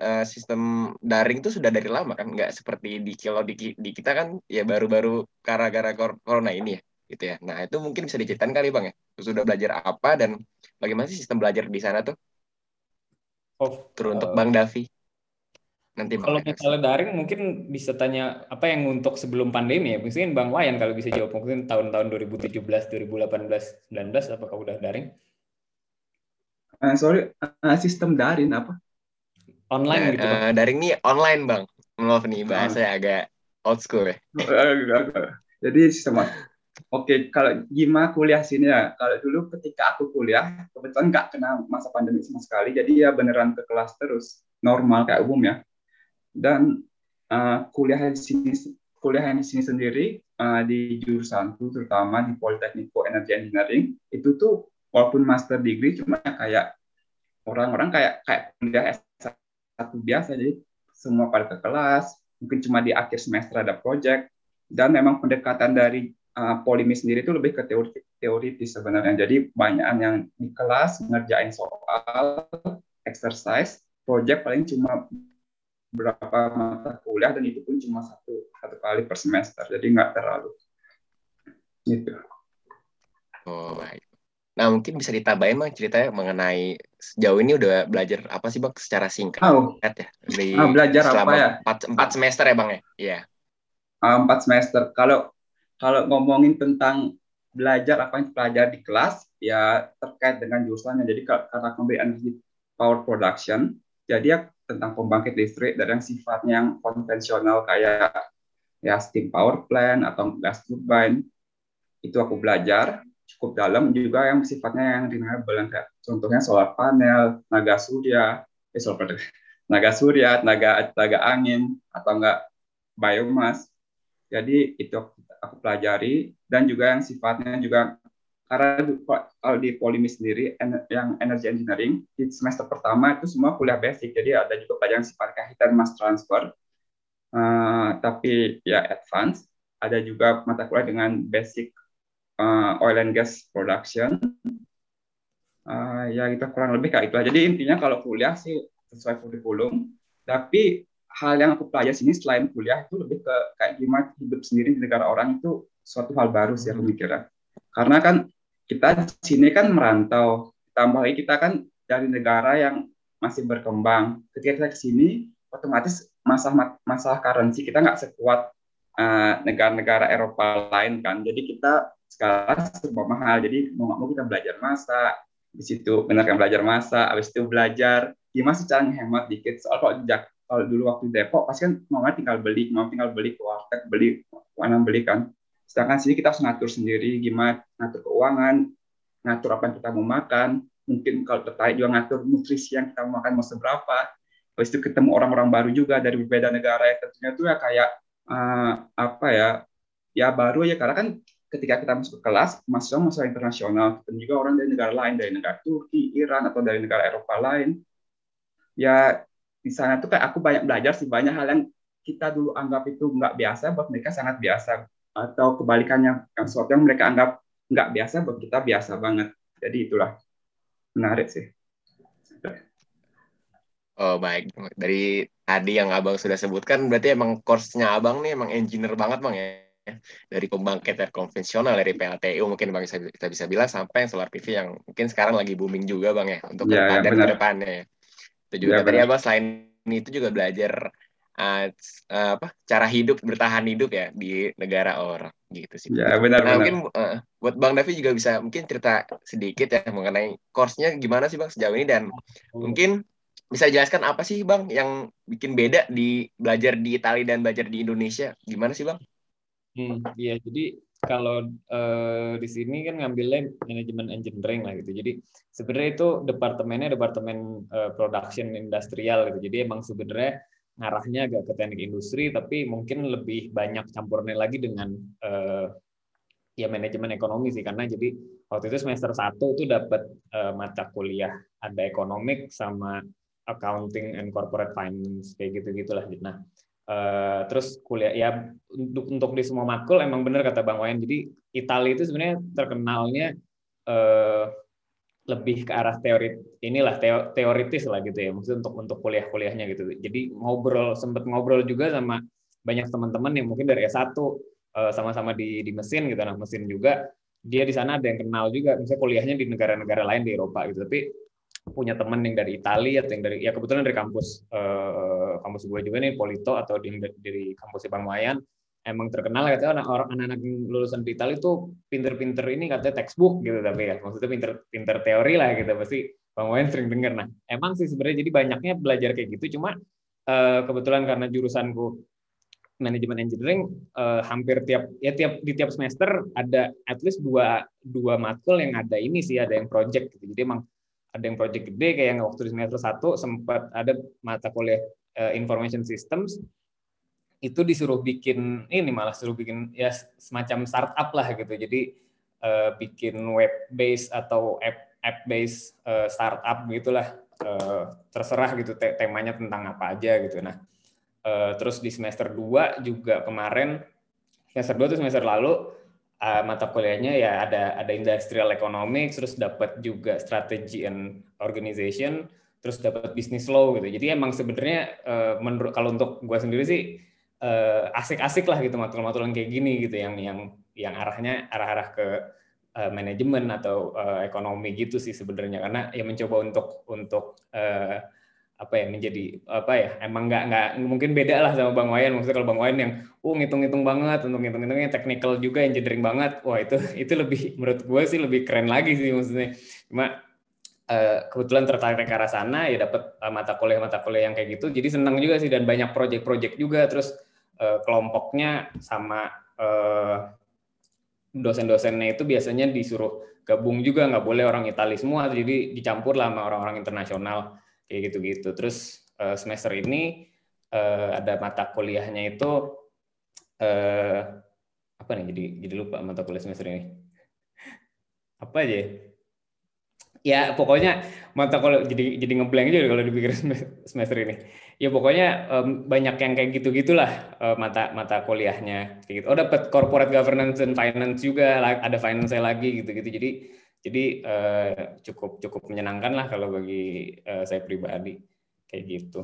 uh, sistem daring itu sudah dari lama kan nggak seperti di kalau di, di kita kan ya baru-baru gara-gara corona ini ya gitu ya. Nah itu mungkin bisa diceritain kali bang ya. Sudah belajar apa dan bagaimana sih sistem belajar di sana tuh? Oh terus untuk uh, bang Davi. Nanti kalau misalnya daring mungkin bisa tanya apa yang untuk sebelum pandemi ya. Mungkin bang Wayan kalau bisa jawab mungkin tahun-tahun 2017 2018 19 apakah udah daring? Uh, sorry uh, sistem daring apa online nah, gitu bang. Uh, daring nih online bang maaf nih bahasa oh. agak old school ya jadi sama Oke, kalau gimana kuliah sini ya? Kalau dulu ketika aku kuliah, kebetulan nggak kena masa pandemi sama sekali, jadi ya beneran ke kelas terus, normal kayak umum ya. Dan uh, kuliah di sini, kuliah di sini sendiri uh, di jurusanku, terutama di Politeknik Energy Engineering, itu tuh walaupun master degree cuma kayak orang-orang kayak kayak kuliah S1 biasa jadi semua pada ke kelas mungkin cuma di akhir semester ada project. Dan memang pendekatan dari uh, Polimi sendiri itu lebih ke teori teoritis sebenarnya. Jadi banyak yang di kelas ngerjain soal exercise project paling cuma berapa mata kuliah dan itu pun cuma satu satu kali per semester. Jadi nggak terlalu gitu. Oh baik nah mungkin bisa ditambahin bang ceritanya mengenai sejauh ini udah belajar apa sih bang secara singkat oh. ya dari ah, belajar apa ya? empat, empat semester ya bang ya? Iya. Yeah. empat semester. Kalau kalau ngomongin tentang belajar apa yang belajar di kelas ya terkait dengan jurusannya. Jadi karena kembali energi power production jadi ya tentang pembangkit listrik dari yang sifatnya yang konvensional kayak ya steam power plant atau gas turbine. Itu aku belajar cukup dalam juga yang sifatnya yang renewable yang kayak contohnya solar panel, naga surya, eh solar panel, (laughs) naga surya, naga naga angin atau enggak biomas. Jadi itu aku pelajari dan juga yang sifatnya juga karena kalau di Polimi sendiri yang energy engineering di semester pertama itu semua kuliah basic jadi ada juga pelajaran sifatnya heat and mass transfer uh, tapi ya advance ada juga mata kuliah dengan basic uh, oil and gas production. Uh, ya kita kurang lebih kayak itulah jadi intinya kalau kuliah sih sesuai kurikulum. Tapi hal yang aku pelajari sini selain kuliah itu lebih ke kayak gimana hidup sendiri di negara orang itu suatu hal baru sih aku mikirnya. Karena kan kita di sini kan merantau, tambah lagi kita kan dari negara yang masih berkembang. Ketika kita ke sini, otomatis masalah masalah currency kita nggak sekuat uh, negara-negara Eropa lain kan. Jadi kita sekarang serba mahal. Jadi mau nggak mau kita belajar masak, di situ benar kan belajar masak, habis itu belajar gimana sih cara hemat dikit. Soal kalau di kalau dulu waktu Depok pasti kan mau tinggal beli, mau tinggal beli ke warteg, beli mana beli kan. Sedangkan sini kita harus ngatur sendiri gimana ngatur keuangan, ngatur apa yang kita mau makan, mungkin kalau tertarik juga ngatur nutrisi yang kita mau makan mau seberapa. Habis itu ketemu orang-orang baru juga dari berbeda negara ya tentunya itu ya kayak uh, apa ya ya baru ya karena kan ketika kita masuk ke kelas masuk masalah internasional dan juga orang dari negara lain dari negara Turki, Iran atau dari negara Eropa lain. Ya di sana tuh kayak aku banyak belajar sih banyak hal yang kita dulu anggap itu nggak biasa buat mereka sangat biasa. Atau kebalikannya yang sesuatu yang mereka anggap nggak biasa buat kita biasa banget. Jadi itulah. Menarik sih. Oh baik. Dari tadi yang abang sudah sebutkan berarti emang course-nya abang nih emang engineer banget bang ya dari pembangkit konvensional dari PLTU mungkin bang kita bisa bilang sampai yang solar PV yang mungkin sekarang lagi booming juga bang ya untuk ya, ya, ke depannya ya. itu juga ya, tadi abang selain itu juga belajar uh, uh, apa cara hidup bertahan hidup ya di negara orang gitu sih. Ya benar nah, Mungkin uh, buat Bang Davi juga bisa mungkin cerita sedikit ya mengenai course-nya gimana sih Bang sejauh ini dan mungkin bisa jelaskan apa sih Bang yang bikin beda di belajar di Italia dan belajar di Indonesia? Gimana sih Bang? Hmm, iya, jadi kalau uh, di sini kan ngambilnya manajemen engineering lah gitu. Jadi sebenarnya itu departemennya departemen uh, production industrial gitu. Jadi emang sebenarnya ngarahnya agak ke teknik industri tapi mungkin lebih banyak campurnya lagi dengan uh, ya manajemen ekonomi sih karena jadi waktu itu semester satu itu dapat uh, mata kuliah ada ekonomik sama accounting and corporate finance kayak gitu gitulah nah uh, terus kuliah ya untuk untuk di semua makul emang benar kata bang Wayan. Jadi Italia itu sebenarnya terkenalnya uh, lebih ke arah teori inilah teo, teoritis lah gitu ya. Maksud untuk untuk kuliah-kuliahnya gitu. Jadi ngobrol sempat ngobrol juga sama banyak teman-teman yang mungkin dari S1 eh, sama-sama di di mesin gitu. Nah mesin juga dia di sana ada yang kenal juga. Misalnya kuliahnya di negara-negara lain di Eropa gitu. Tapi punya teman yang dari Italia atau yang dari ya kebetulan dari kampus eh, kampus gue juga nih Polito atau di, dari kampus Bang Wayan. Emang terkenal katanya orang anak-anak lulusan di Italia itu pinter-pinter ini katanya textbook gitu tapi ya maksudnya pinter-pinter teori lah gitu pasti Bang Wayan sering dengar nah emang sih sebenarnya jadi banyaknya belajar kayak gitu cuma uh, kebetulan karena jurusanku manajemen engineering uh, hampir tiap ya tiap di tiap semester ada at least dua dua matkul yang ada ini sih ada yang project gitu. Jadi emang ada yang project gede kayak yang waktu di semester satu sempat ada mata kuliah uh, information systems. Itu disuruh bikin ini malah suruh bikin ya semacam startup lah gitu. Jadi uh, bikin web base atau app app base uh, startup gitulah. Uh, terserah gitu te temanya tentang apa aja gitu. Nah terus di semester 2 juga kemarin semester 2 tuh semester lalu uh, mata kuliahnya ya ada ada industrial economics terus dapat juga strategy and organization terus dapat business law gitu. Jadi emang sebenarnya uh, menurut kalau untuk gue sendiri sih asik-asik uh, lah gitu matkul-matkul kayak gini gitu yang yang yang arahnya arah-arah ke uh, manajemen atau uh, ekonomi gitu sih sebenarnya. Karena ya mencoba untuk untuk uh, apa ya menjadi apa ya emang nggak nggak mungkin beda lah sama bang Wayan. Maksudnya kalau bang Wayan yang uh ngitung-ngitung banget untuk ngitung-ngitungnya teknikal juga engineering banget. Wah itu (laughs) itu lebih menurut gue sih lebih keren lagi sih maksudnya. Cuma uh, kebetulan tertarik ke arah sana ya dapat uh, mata kuliah mata kuliah yang kayak gitu. Jadi senang juga sih dan banyak project-project juga. Terus uh, kelompoknya sama dosen-dosennya itu biasanya disuruh gabung juga. Nggak boleh orang Italia semua jadi dicampur lah sama orang-orang internasional kayak gitu-gitu terus uh, semester ini uh, ada mata kuliahnya itu uh, apa nih jadi jadi lupa mata kuliah semester ini apa aja ya? ya pokoknya mata kuliah jadi jadi ngeblank juga kalau dipikir (laughs) semester ini ya pokoknya banyak yang kayak gitu gitulah uh, mata mata kuliahnya kayak gitu. Oh dapat corporate governance and finance juga ada finance lagi gitu gitu. Jadi jadi uh, cukup cukup menyenangkan lah kalau bagi uh, saya pribadi kayak gitu.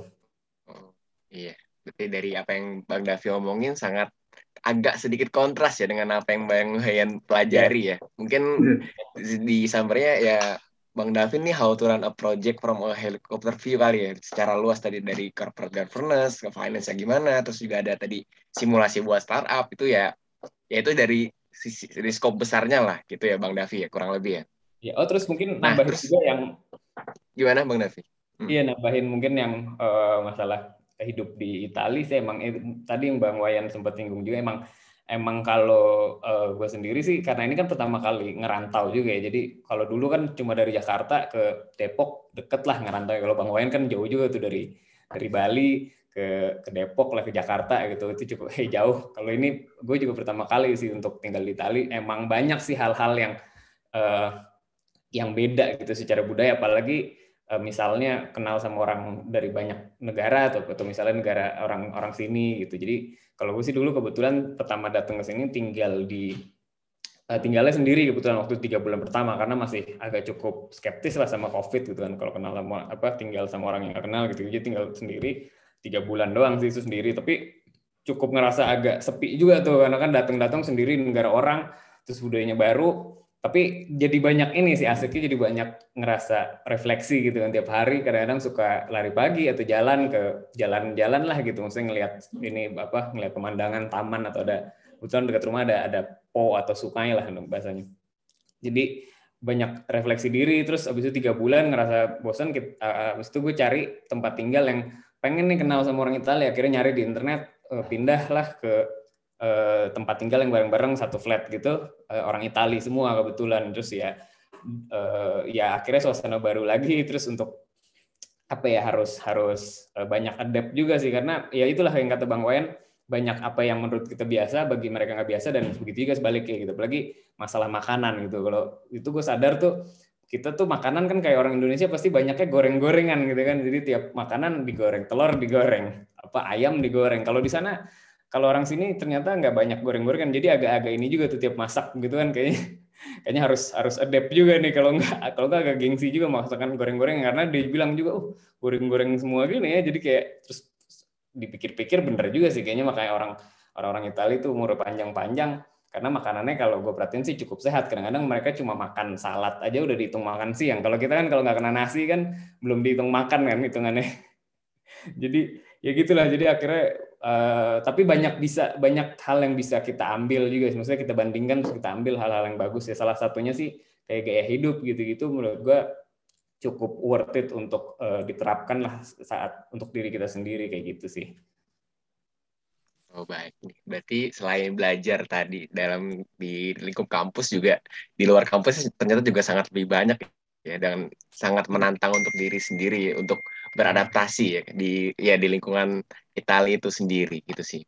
Oh, iya, berarti dari apa yang Bang Davi omongin sangat agak sedikit kontras ya dengan apa yang Bang Hayan pelajari ya. Mungkin di summernya ya Bang Davin nih how to run a project from a helicopter view kali ya secara luas tadi dari corporate governance ke finance gimana terus juga ada tadi simulasi buat startup itu ya ya itu dari sisi dari scope besarnya lah gitu ya Bang Davi ya kurang lebih ya. Ya oh terus mungkin nah, nambahin terus, juga yang gimana Bang Davi? Hmm. Iya nambahin mungkin yang uh, masalah hidup di Italia sih emang eh, tadi yang Bang Wayan sempat singgung juga emang emang kalau uh, eh, gue sendiri sih karena ini kan pertama kali ngerantau juga ya jadi kalau dulu kan cuma dari Jakarta ke Depok deket lah ngerantau kalau Bang Wayan kan jauh juga tuh dari dari Bali ke ke Depok lah ke Jakarta gitu itu cukup hey, (laughs) jauh kalau ini gue juga pertama kali sih untuk tinggal di Itali emang banyak sih hal-hal yang uh, yang beda gitu secara budaya apalagi uh, misalnya kenal sama orang dari banyak negara atau atau misalnya negara orang orang sini gitu. Jadi kalau gue sih dulu kebetulan pertama datang ke sini tinggal di uh, tinggalnya sendiri kebetulan waktu tiga bulan pertama karena masih agak cukup skeptis lah sama covid gitu kan. Kalau kenal sama apa tinggal sama orang yang gak kenal gitu. Jadi tinggal sendiri tiga bulan doang sih itu sendiri. Tapi cukup ngerasa agak sepi juga tuh karena kan datang-datang sendiri negara orang terus budayanya baru tapi jadi banyak ini sih asiknya jadi banyak ngerasa refleksi gitu kan. Tiap hari kadang-kadang suka lari pagi atau jalan ke jalan-jalan lah gitu. Maksudnya ngelihat ini apa ngelihat pemandangan taman atau ada kebetulan dekat rumah ada ada po atau sungai lah bahasanya. Jadi banyak refleksi diri terus abis itu tiga bulan ngerasa bosan abis itu gue cari tempat tinggal yang pengen nih kenal sama orang Italia. Akhirnya nyari di internet eh, pindah lah ke Eh, tempat tinggal yang bareng-bareng satu flat gitu uh, orang Itali semua kebetulan. Terus ya uh, ya akhirnya suasana baru lagi. Terus untuk apa ya harus harus banyak adapt juga sih. Karena ya itulah yang kata Bang Wayan banyak apa yang menurut kita biasa bagi mereka nggak biasa dan begitu juga sebaliknya gitu. Apalagi masalah makanan gitu. Kalau itu gue sadar tuh kita tuh makanan kan kayak orang Indonesia pasti banyaknya goreng-gorengan gitu kan. Jadi tiap makanan digoreng telur digoreng apa ayam digoreng. Kalau di sana kalau orang sini ternyata nggak banyak goreng-gorengan jadi agak-agak ini juga tuh tiap masak gitu kan kayaknya. (laughs) Kayaknya harus harus adapt juga nih kalau nggak kalau nggak agak gengsi juga masakan goreng-goreng karena dia bilang juga oh goreng-goreng semua gini ya. Jadi kayak terus dipikir-pikir bener juga sih kayaknya makanya orang orang-orang Italia itu umur panjang-panjang karena makanannya kalau gue perhatiin sih cukup sehat. Kadang-kadang mereka cuma makan salad aja udah dihitung makan siang. Kalau kita kan kalau nggak kena nasi kan belum dihitung makan kan hitungannya. (laughs) Jadi ya gitulah. Jadi akhirnya uh, tapi banyak bisa banyak hal yang bisa kita ambil juga maksudnya kita bandingkan kita ambil hal-hal yang bagus ya. Salah satunya sih kayak gaya hidup gitu-gitu menurut gua cukup worth it untuk uh, diterapkan lah saat untuk diri kita sendiri kayak gitu sih. Oh baik, berarti selain belajar tadi dalam di lingkup kampus juga di luar kampus ternyata juga sangat lebih banyak ya dan sangat menantang untuk diri sendiri untuk beradaptasi ya di ya di lingkungan Italia itu sendiri gitu sih.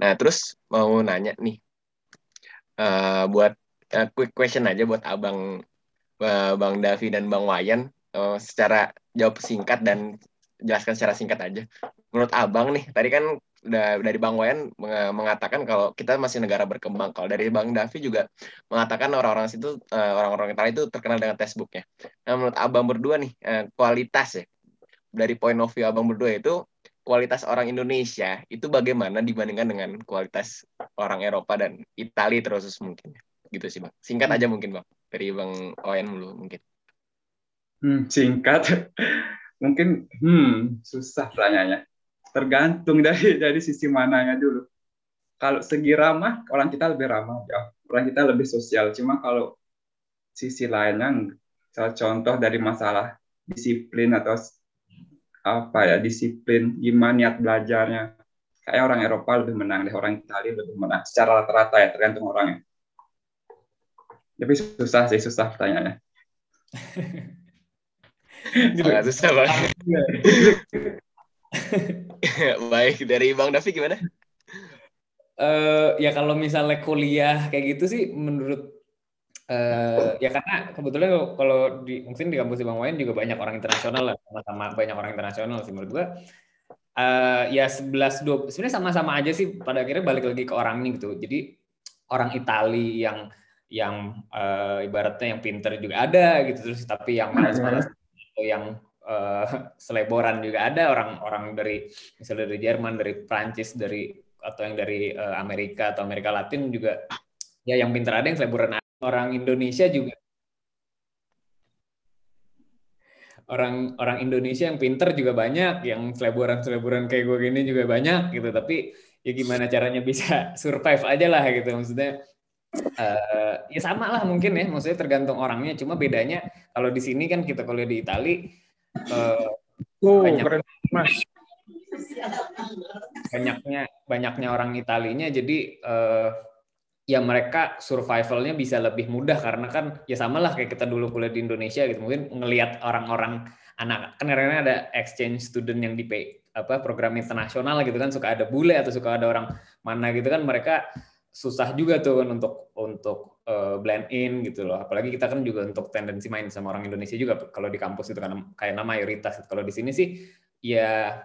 Nah terus mau nanya nih uh, buat uh, quick question aja buat abang uh, bang Davi dan bang Wayan uh, secara jawab singkat dan jelaskan secara singkat aja menurut abang nih tadi kan dari Bang Wayan mengatakan kalau kita masih negara berkembang. Kalau dari Bang Davi juga mengatakan orang-orang situ orang-orang Italia itu terkenal dengan textbooknya. Nah, menurut Abang berdua nih kualitas ya dari point of view Abang berdua itu kualitas orang Indonesia itu bagaimana dibandingkan dengan kualitas orang Eropa dan Italia terus mungkin. Gitu sih bang. Singkat aja mungkin bang dari bang Owen dulu mungkin. Hmm, singkat. (laughs) Mungkin hmm, susah pertanyaannya tergantung dari dari sisi mananya dulu. Kalau segi ramah orang kita lebih ramah ya. Orang kita lebih sosial. Cuma kalau sisi lainnya contoh dari masalah disiplin atau apa ya disiplin gimana niat belajarnya. Kayak orang Eropa lebih menang deh orang Italia lebih menang. Secara rata-rata ya tergantung orangnya tapi susah sih susah pertanyaannya. Sangat (laughs) susah banget. (laughs) Baik dari Bang Davi gimana? Uh, ya kalau misalnya kuliah kayak gitu sih menurut Uh, ya karena kebetulan kalau di mungkin di kampus di Bang Wayan juga banyak orang internasional lah sama-sama banyak orang internasional sih menurut gua. Uh, ya 11 dua sebenarnya sama-sama aja sih pada akhirnya balik lagi ke orangnya gitu. Jadi orang Itali yang yang uh, ibaratnya yang pinter juga ada gitu terus tapi yang malas-malas atau yang uh, seleboran juga ada. Orang-orang dari misalnya dari Jerman dari Prancis dari atau yang dari uh, Amerika atau Amerika Latin juga ya yang pinter ada yang seleboran ada orang Indonesia juga orang orang Indonesia yang pinter juga banyak, yang seleburan-seleburan kayak gue gini juga banyak gitu. Tapi ya gimana caranya bisa (laughs) survive aja lah gitu. Maksudnya uh, ya sama lah mungkin ya. Maksudnya tergantung orangnya. Cuma bedanya kalau di sini kan kita kuliah di Itali uh, oh, banyak mas. banyaknya banyaknya orang Italinya jadi uh, ya mereka survivalnya bisa lebih mudah karena kan ya sama lah kayak kita dulu kuliah di Indonesia gitu. Mungkin ngelihat orang-orang anak kan karena ada exchange student yang di apa program internasional gitu kan. Suka ada bule atau suka ada orang mana gitu kan. Mereka susah juga tuh kan untuk untuk uh, blend in gitu loh. Apalagi kita kan juga untuk tendensi main sama orang Indonesia juga. Kalau di kampus itu kan kayak mayoritas. Kalau di sini sih ya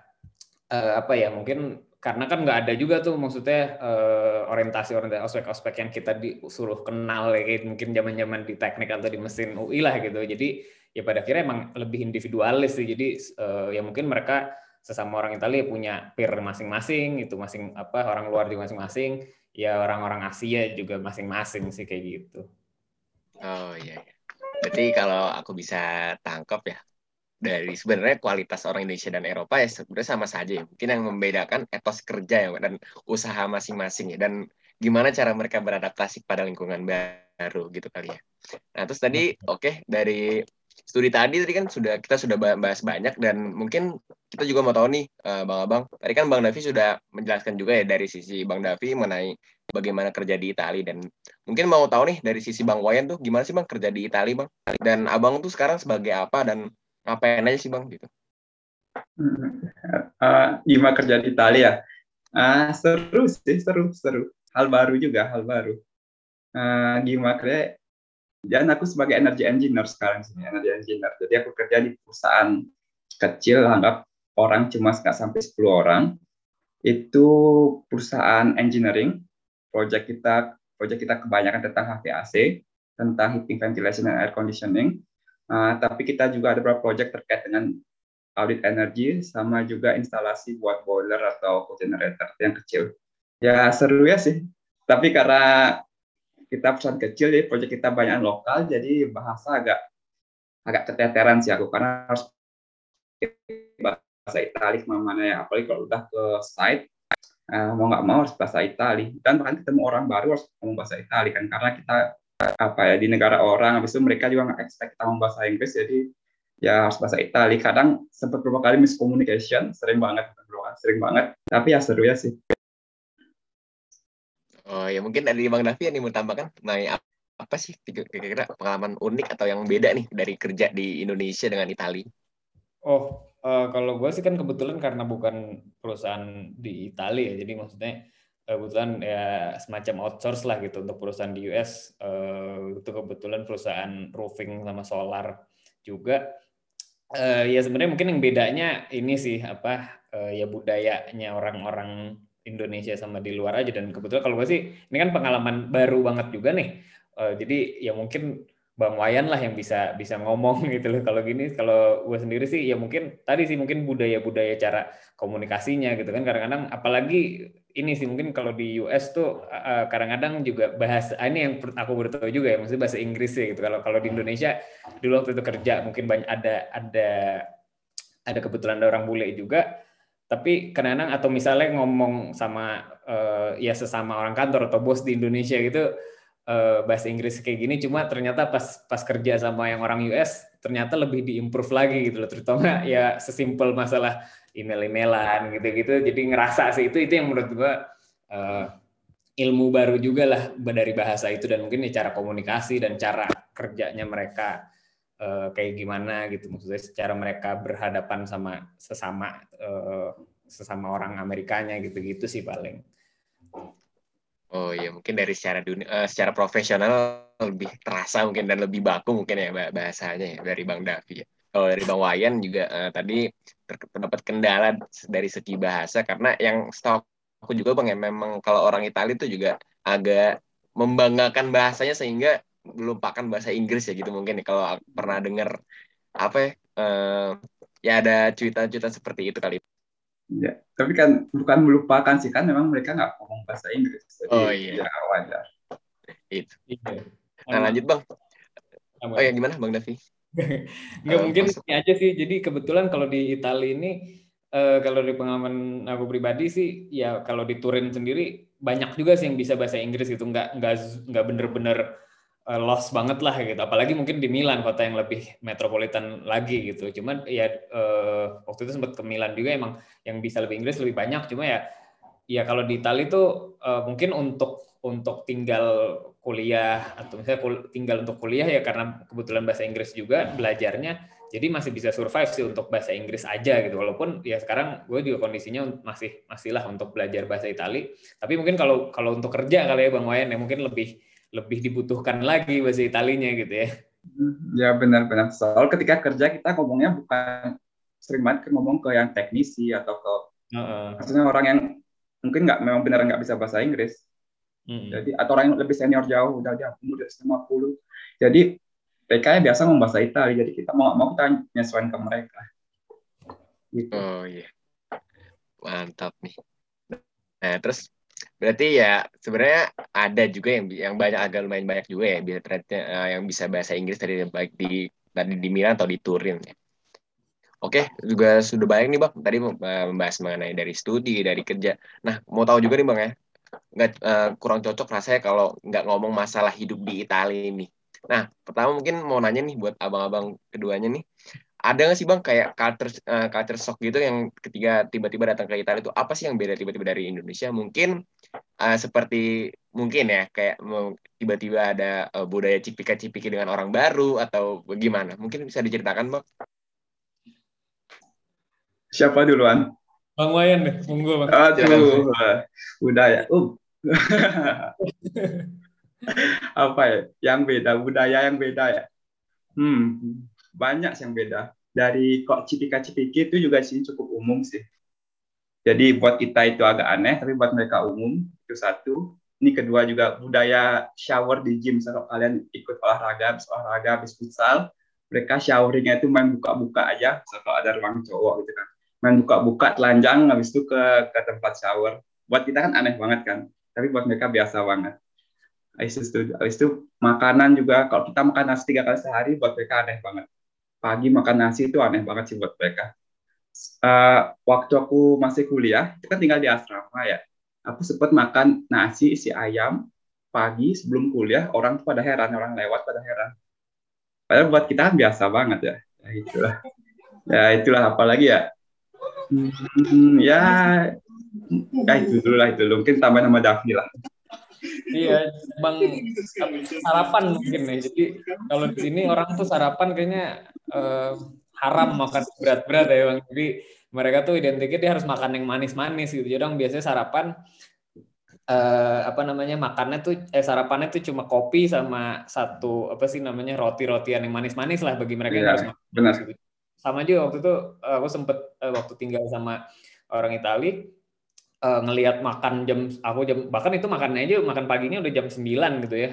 uh, apa ya mungkin karena kan nggak ada juga tuh maksudnya uh, orientasi orientasi ospek-ospek yang kita disuruh kenal ya, kayak mungkin zaman-zaman di teknik atau di mesin UI lah gitu. Jadi ya pada akhirnya emang lebih individualis sih. Jadi uh, ya mungkin mereka sesama orang Italia punya peer masing-masing itu masing apa orang luar juga masing-masing. Ya orang-orang Asia juga masing-masing sih kayak gitu. Oh iya, iya. berarti kalau aku bisa tangkap ya dari sebenarnya kualitas orang Indonesia dan Eropa ya sebenarnya sama saja ya. Mungkin yang membedakan etos kerja ya dan usaha masing-masing ya dan gimana cara mereka beradaptasi pada lingkungan baru gitu kali ya. Nah, terus tadi oke okay, dari studi tadi tadi kan sudah kita sudah bahas banyak dan mungkin kita juga mau tahu nih uh, Bang Abang. Tadi kan Bang Davi sudah menjelaskan juga ya dari sisi Bang Davi mengenai bagaimana kerja di Italia dan mungkin mau tahu nih dari sisi Bang Wayan tuh gimana sih Bang kerja di Italia Bang? Dan Abang tuh sekarang sebagai apa dan ngapain aja sih bang gitu? Uh, gimana kerja di Italia uh, seru sih seru seru. Hal baru juga hal baru. Uh, gimana kerja dan aku sebagai energy engineer sekarang sini energy engineer. Jadi aku kerja di perusahaan kecil anggap orang cuma nggak sampai 10 orang. Itu perusahaan engineering. Project kita project kita kebanyakan tentang HVAC tentang heating ventilation dan air conditioning Uh, tapi kita juga ada beberapa proyek terkait dengan audit energi sama juga instalasi buat boiler atau generator yang kecil. Ya seru ya sih. Tapi karena kita perusahaan kecil jadi proyek kita banyak lokal jadi bahasa agak agak keteteran sih aku karena harus bahasa Itali ke mana-mana ya apalagi kalau udah ke site uh, mau nggak mau harus bahasa Itali dan bahkan ketemu orang baru harus ngomong bahasa Itali kan karena kita apa ya di negara orang habis itu mereka juga nggak expect kita ngomong bahasa Inggris jadi ya harus bahasa Itali. Kadang sempat beberapa kali miscommunication sering banget sering banget tapi ya seru ya sih. Oh ya mungkin dari Bang Davi yang mau tambahkan nah apa sih kira-kira pengalaman unik atau yang beda nih dari kerja di Indonesia dengan Italia oh uh, kalau gue sih kan kebetulan karena bukan perusahaan di Italia ya jadi maksudnya kebetulan ya semacam outsource lah gitu untuk perusahaan di US uh, itu kebetulan perusahaan roofing sama solar juga. Uh, ya sebenarnya mungkin yang bedanya ini sih apa uh, ya budayanya orang-orang Indonesia sama di luar aja. Dan kebetulan kalau gue sih ini kan pengalaman baru banget juga nih. Jadi ya mungkin Bang Wayan lah yang bisa bisa ngomong (laughs) gitu loh. Kalau gini, kalau gue sendiri sih ya mungkin tadi sih mungkin budaya-budaya cara komunikasinya gitu kan. Kadang-kadang apalagi ini sih mungkin kalau di US tuh kadang-kadang juga bahasa ah, ini yang aku baru juga ya maksudnya bahasa Inggris ya gitu. Kalau kalau di Indonesia dulu waktu itu kerja mungkin banyak ada ada ada kebetulan ada orang bule juga. Tapi kadang-kadang atau misalnya ngomong sama uh, ya sesama orang kantor atau bos di Indonesia gitu uh, bahasa Inggris kayak gini cuma ternyata pas pas kerja sama yang orang US ternyata lebih diimprove lagi gitu loh. Terutama (laughs) ya sesimpel masalah email-emailan gitu-gitu. Jadi ngerasa sih itu itu yang menurut gua uh, ilmu baru juga lah dari bahasa itu dan mungkin ya cara komunikasi dan cara kerjanya mereka uh, kayak gimana gitu. Maksudnya secara mereka berhadapan sama sesama uh, sesama orang Amerikanya gitu-gitu sih paling. Oh iya, mungkin dari secara dunia, uh, secara profesional lebih terasa mungkin dan lebih baku mungkin ya bahasanya ya dari Bang Davi ya. Kalau dari Bang Wayan juga uh, tadi terdapat kendala dari segi bahasa karena yang stok aku juga Bang ya memang kalau orang Italia itu juga agak membanggakan bahasanya sehingga melupakan bahasa Inggris ya gitu mungkin ya. kalau pernah dengar apa ya, uh, ya ada cerita-cerita seperti itu kali. Ya, tapi kan bukan melupakan sih kan memang mereka nggak ngomong bahasa Inggris. Jadi oh iya. Ya wajar. Itu. Iya. Nah lanjut bang. Oh ya gimana bang Davi? (laughs) Nggak uh, mungkin ini aja sih. Jadi kebetulan kalau di Italia ini uh, kalau di pengalaman aku pribadi sih ya kalau di Turin sendiri banyak juga sih yang bisa bahasa Inggris gitu. Nggak nggak nggak bener-bener uh, lost banget lah gitu. Apalagi mungkin di Milan kota yang lebih metropolitan lagi gitu. Cuman ya uh, waktu itu sempat ke Milan juga emang yang bisa lebih Inggris lebih banyak. Cuma ya ya kalau di Italia itu uh, mungkin untuk untuk tinggal kuliah atau misalnya kul tinggal untuk kuliah ya karena kebetulan bahasa Inggris juga belajarnya jadi masih bisa survive sih untuk bahasa Inggris aja gitu walaupun ya sekarang gue juga kondisinya masih masih lah untuk belajar bahasa Italia tapi mungkin kalau kalau untuk kerja kali ya Bang Wayan ya mungkin lebih lebih dibutuhkan lagi bahasa Italinya gitu ya. Ya benar-benar. Soal ketika kerja kita ngomongnya bukan sering banget ngomong ke yang teknisi atau ke uh-uh. maksudnya orang yang mungkin nggak memang benar nggak bisa bahasa Inggris. Hmm. Jadi atau orang yang lebih senior jauh udah dia umur lima puluh. Jadi mereka biasa ngomong bahasa Italia. Jadi kita mau mau kita nyesuaikan ke mereka. Gitu. Oh iya. Mantap nih. Nah, terus Berarti ya sebenarnya ada juga yang yang banyak agak lumayan banyak juga ya bisa uh, yang bisa bahasa Inggris tadi baik di tadi di Milan atau di Turin ya. Oke, juga sudah banyak nih bang. Tadi membahas mengenai dari studi, dari kerja. Nah, mau tahu juga nih bang ya, nggak uh, kurang cocok rasanya kalau nggak ngomong masalah hidup di Italia ini. Nah, pertama mungkin mau nanya nih buat abang-abang keduanya nih, ada nggak sih bang kayak culture uh, culture shock gitu yang ketika tiba-tiba datang ke Italia itu apa sih yang beda tiba-tiba dari Indonesia mungkin uh, seperti mungkin ya kayak tiba-tiba ada uh, budaya cipika-cipiki dengan orang baru atau bagaimana mungkin bisa diceritakan bang siapa duluan bang Wayan deh monggo bang aduh budaya uh. (laughs) apa ya yang beda budaya yang beda ya hmm banyak yang beda. Dari kok cipika-cipiki itu juga sih cukup umum sih. Jadi buat kita itu agak aneh, tapi buat mereka umum itu satu. Ini kedua juga budaya shower di gym. Kalau kalian ikut olahraga, habis olahraga, habis futsal, mereka showeringnya itu main buka-buka aja. Kalau ada ruang cowok gitu kan, main buka-buka telanjang, habis itu ke ke tempat shower. Buat kita kan aneh banget kan, tapi buat mereka biasa banget. Habis itu, habis itu makanan juga, kalau kita makan nasi tiga kali sehari, buat mereka aneh banget pagi makan nasi itu aneh banget sih buat mereka. Uh, waktu aku masih kuliah, kita tinggal di asrama ya. Aku sempat makan nasi isi ayam pagi sebelum kuliah, orang tuh pada heran, orang lewat pada heran. Padahal buat kita kan biasa banget ya. Ya itulah. Ya itulah apalagi ya. Hmm, ya, ya itu dulu lah itu. Mungkin tambah nama Davi lah. Iya, bang sarapan mungkin nih. Jadi kalau di sini orang tuh sarapan kayaknya uh, haram makan berat-berat ya bang. Jadi mereka tuh identiknya dia harus makan yang manis-manis gitu. Jadi orang biasanya sarapan uh, apa namanya makannya tuh eh sarapannya tuh cuma kopi sama satu apa sih namanya roti-rotian yang manis-manis lah bagi mereka yang Iya, harus makan benar. gitu. Sama juga waktu itu uh, aku sempet uh, waktu tinggal sama orang Itali uh, ngelihat makan jam aku jam bahkan itu makannya aja makan paginya udah jam 9 gitu ya.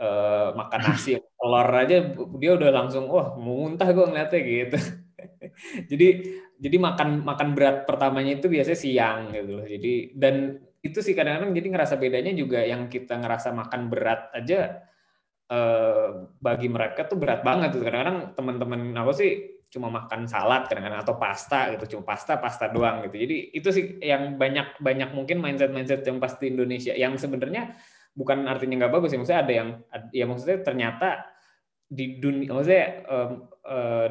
Uh, makan nasi (laughs) telur aja dia udah langsung wah mau muntah gue ngeliatnya gitu. (laughs) jadi jadi makan makan berat pertamanya itu biasanya siang gitu loh. Jadi dan itu sih kadang-kadang jadi ngerasa bedanya juga yang kita ngerasa makan berat aja eh, bagi mereka tuh berat banget tuh kadang-kadang teman-teman aku sih cuma makan salad kadang-kadang atau pasta gitu cuma pasta pasta doang gitu. Jadi itu sih yang banyak banyak mungkin mindset mindset yang pasti Indonesia yang sebenarnya bukan artinya nggak bagus ya maksudnya ada yang ya maksudnya ternyata di dunia maksudnya um,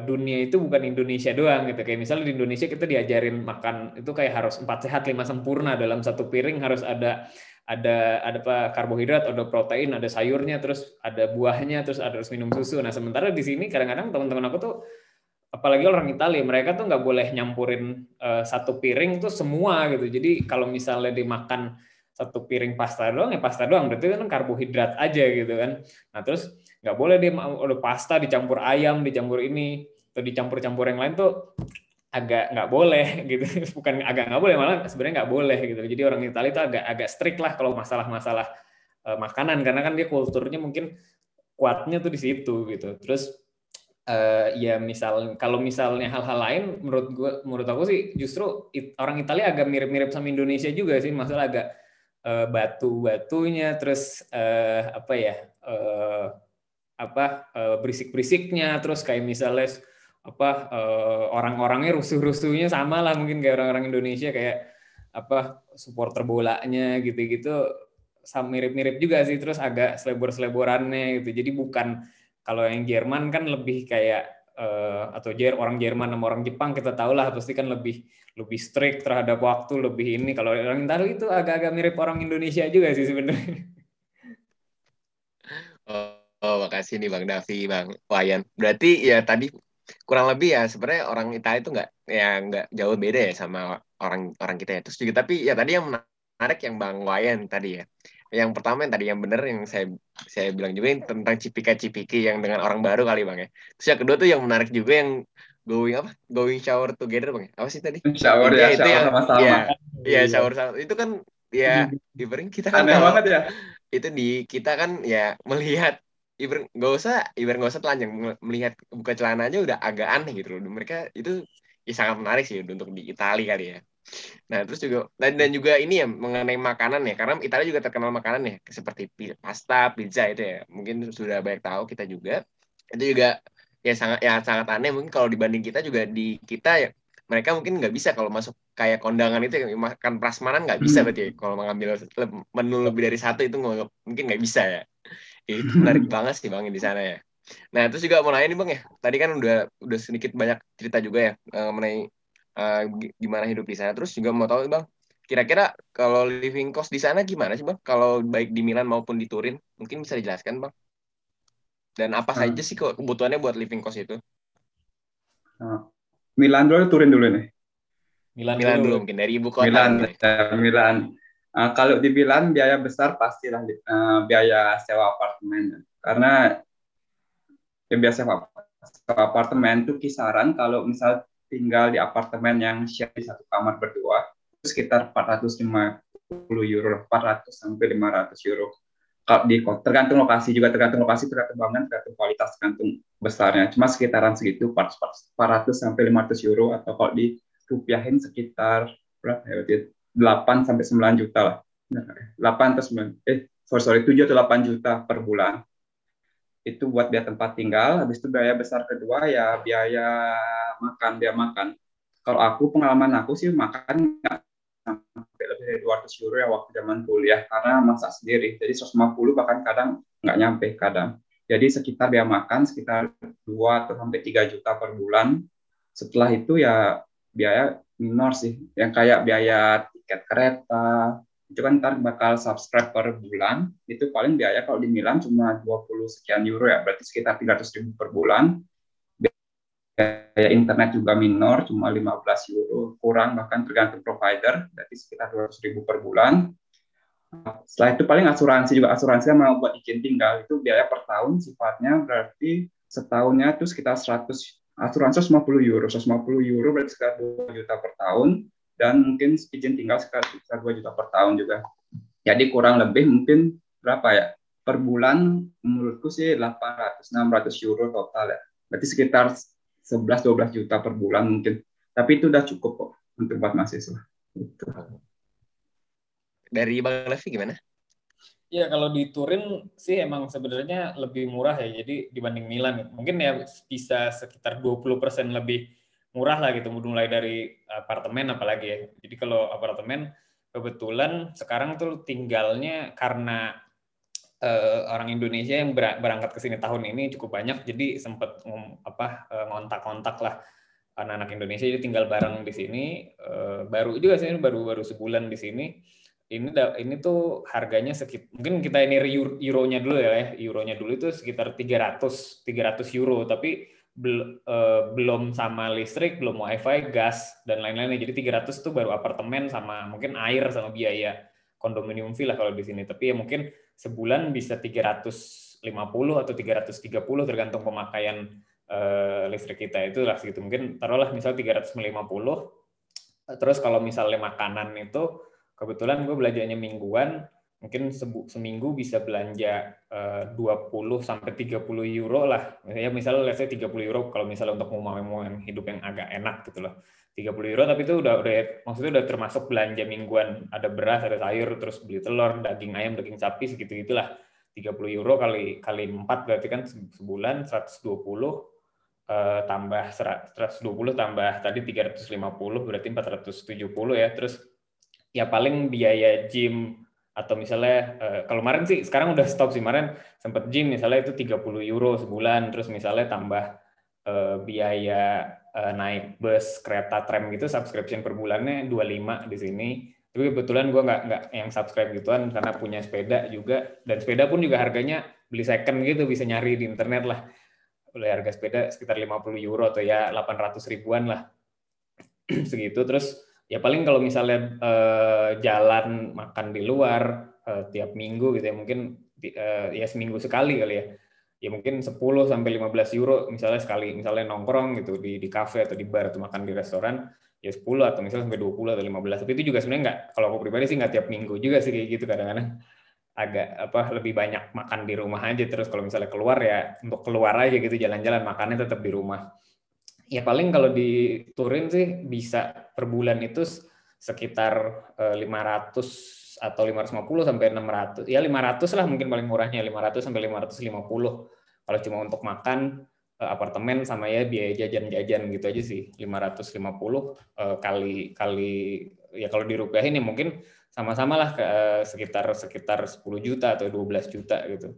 dunia itu bukan Indonesia doang gitu. Kayak misalnya di Indonesia kita diajarin makan itu kayak harus empat sehat lima sempurna. Dalam satu piring harus ada ada ada apa karbohidrat ada protein ada sayurnya terus ada buahnya terus ada harus minum susu. Nah sementara di sini kadang-kadang teman-teman aku tuh apalagi orang Italia mereka tuh nggak boleh nyampurin uh, satu piring tuh semua gitu. Jadi kalau misalnya dimakan satu piring pasta doang ya pasta doang. Berarti kan karbohidrat aja gitu kan. Nah terus nggak boleh dia udah pasta dicampur ayam dicampur ini atau dicampur-campur yang lain tuh agak nggak boleh (laughs) gitu. Bukan agak nggak boleh malah sebenarnya nggak boleh gitu. Jadi orang Italia itu agak agak strict lah kalau masalah-masalah uh, makanan. Karena kan dia kulturnya mungkin kuatnya tuh di situ gitu. Terus uh, ya misal kalau misalnya hal-hal lain menurut gue menurut aku sih justru orang Italia agak mirip-mirip sama Indonesia juga sih. Masalah agak uh, batu-batunya terus uh, apa ya uh, apa berisik-berisiknya terus kayak misalnya apa orang-orangnya rusuh-rusuhnya sama lah mungkin kayak orang-orang Indonesia kayak apa supporter bolanya gitu-gitu. Mirip-mirip juga sih terus agak selebor-seleborannya gitu. Jadi bukan kalau yang Jerman kan lebih kayak atau Jer orang Jerman sama orang Jepang kita tahu lah pasti kan lebih lebih strict terhadap waktu lebih ini kalau orang Italia itu agak-agak mirip orang Indonesia juga sih sebenarnya. Oh, oh, makasih nih Bang Davi, Bang Wayan. Berarti ya tadi kurang lebih ya sebenarnya orang Italia itu nggak ya nggak jauh beda ya sama orang orang kita ya. Terus juga tapi ya tadi yang menarik yang Bang Wayan tadi ya. Yang pertama yang tadi yang benar yang saya saya bilang juga yang tentang cipika-cipiki yang dengan orang baru kali Bang ya. Terus yang kedua tuh yang menarik juga yang going apa? Going shower together Bang. Apa sih tadi? Shower ya, itu shower yang sama-sama. Iya, iya shower sama. Itu kan ya (laughs) ibaratnya kita kan Aneh kalau- banget ya. itu di kita kan ya melihat ibarat nggak usah ibarat nggak usah telanjang mel- melihat buka celana aja udah agak aneh gitu loh mereka itu ya sangat menarik sih untuk di Italia kali ya nah terus juga dan, dan juga ini ya mengenai makanan ya karena Italia juga terkenal makanan ya seperti pasta pizza itu ya mungkin sudah banyak tahu kita juga itu juga ya sangat ya sangat aneh mungkin kalau dibanding kita juga di kita ya mereka mungkin nggak bisa kalau masuk kayak kondangan itu ya, makan prasmanan nggak bisa Hmm. berarti ya. kalau mengambil menu lebih dari satu itu mungkin nggak bisa ya itu (laughs) menarik banget sih bang di sana ya nah terus juga mau nanya nih bang ya tadi kan udah udah sedikit banyak cerita juga ya eh, mengenai eh, gi- gimana hidup di sana terus juga mau tahu bang kira-kira kalau living cost di sana gimana sih bang kalau baik di Milan maupun di Turin mungkin bisa dijelaskan bang dan apa Hmm. saja sih kok kebutuhannya buat living cost itu Milan dulu, Turin dulu nih. Milan, Milan dulu. dulu mungkin dari ibu kota Milan, ya. Milan. Uh, kalau di Milan biaya besar pastilah uh, biaya sewa apartemen. Karena ya, biaya sewa, sewa apartemen itu kisaran kalau misal tinggal di apartemen yang share di satu kamar berdua itu sekitar 450 euro, 400 sampai 500 euro. Kalau di tergantung lokasi juga tergantung lokasi, tergantung bangunan, tergantung kualitas, tergantung besarnya. Cuma sekitaran segitu 400 sampai 500 euro atau kalau di rupiahin sekitar berapa ya berarti 8 sampai 9 juta lah. 8 atau 9 eh sorry 7 atau 8 juta per bulan. Itu buat biaya tempat tinggal, habis itu biaya besar kedua ya biaya makan, biaya makan. Kalau aku pengalaman aku sih makan nggak sampai lebih dari 200 euro ya waktu zaman kuliah karena masak sendiri. Jadi 150 bahkan kadang nggak nyampe kadang. Jadi sekitar biaya makan sekitar 2 atau sampai 3 juta per bulan. Setelah itu ya biaya minor sih yang kayak biaya tiket kereta itu kan ntar bakal subscribe per bulan. Itu paling biaya kalau di Milan cuma 20 sekian euro ya. Berarti sekitar 300 ribu per bulan. Biaya internet juga minor cuma 15 euro. Kurang bahkan tergantung provider. Berarti sekitar 200 ribu per bulan. Setelah itu paling asuransi juga. Asuransi mau buat izin tinggal itu biaya per tahun sifatnya berarti setahunnya itu sekitar 100 asuransi 150 euro. 150 euro berarti sekitar 2 juta per tahun dan mungkin izin tinggal sekitar 2 juta per tahun juga. Jadi kurang lebih mungkin berapa ya? Per bulan menurutku sih 800 600 euro total ya. Berarti sekitar 11 12 juta per bulan mungkin. Tapi itu udah cukup kok untuk buat mahasiswa. Itu. Dari Bang Levi gimana? Ya kalau di Turin sih emang sebenarnya lebih murah ya. Jadi dibanding Milan mungkin ya bisa sekitar 20% lebih murah lah gitu mulai dari apartemen apalagi ya. Jadi kalau apartemen kebetulan sekarang tuh tinggalnya karena uh, orang Indonesia yang berangkat ke sini tahun ini cukup banyak jadi sempat apa uh, ngontak-kontak lah anak-anak Indonesia. Jadi tinggal bareng di sini uh, baru juga sih baru baru sebulan di sini. Ini ini tuh harganya sekitar mungkin kita ini euronya dulu ya euronya dulu itu sekitar 300 300 euro. Tapi bel, uh, belum sama listrik belum wifi gas dan lain-lainnya. Jadi 300 tuh baru apartemen sama mungkin air sama biaya kondominium lah kalau di sini. Tapi ya mungkin sebulan bisa 350 atau 330 tergantung pemakaian uh, listrik kita. Itu lah segitu. Mungkin taruhlah misal 350 terus kalau misalnya makanan itu kebetulan gue belajarnya mingguan mungkin seminggu bisa belanja 20 eh, sampai 30 euro lah. Ya misalnya let's say 30 euro kalau misalnya untuk mau yang hidup yang agak enak gitu loh. 30 euro tapi itu udah udah maksudnya udah termasuk belanja mingguan. Ada beras, ada sayur, terus beli telur, daging ayam, daging sapi segitu gitulah. 30 euro kali kali 4 berarti kan sebulan 120 eh, tambah 120 tambah tadi 350 berarti 470 ya. Terus ya paling biaya gym atau misalnya uh, kalau kemarin sih sekarang udah stop sih. Kemarin sempat gym misalnya itu 30 euro sebulan. Terus misalnya tambah uh, biaya uh, naik bus kereta tram gitu subscription per bulannya 25 di sini. Tapi kebetulan gue nggak nggak yang subscribe gituan karena punya sepeda juga. Dan sepeda pun juga harganya beli second gitu bisa nyari di internet lah. Oleh harga sepeda sekitar 50 euro atau ya 800 ribuan lah. (clears throat) Segitu. Terus ya paling kalau misalnya uh, jalan makan di luar uh, tiap minggu gitu ya mungkin uh, ya seminggu sekali kali ya. Ya mungkin 10 sampai 15 euro misalnya sekali. Misalnya nongkrong gitu di di kafe atau di bar atau makan di restoran ya 10 atau misalnya sampai 20 atau 15 tapi itu juga sebenarnya nggak kalau aku pribadi sih nggak tiap minggu juga sih kayak gitu kadang-kadang. Agak apa lebih banyak makan di rumah aja. Terus kalau misalnya keluar ya untuk keluar aja gitu jalan-jalan makannya tetap di rumah ya paling kalau di Turin sih bisa per bulan itu sekitar 500 eh, atau 550 sampai 600. Ya 500 lah mungkin paling murahnya 500 sampai 550 kalau cuma untuk makan eh, apartemen sama ya biaya jajan-jajan gitu aja sih 550 eh, kali kali ya kalau dirupiahin ya mungkin sama-sama lah ke sekitar sekitar 10 juta atau 12 juta gitu.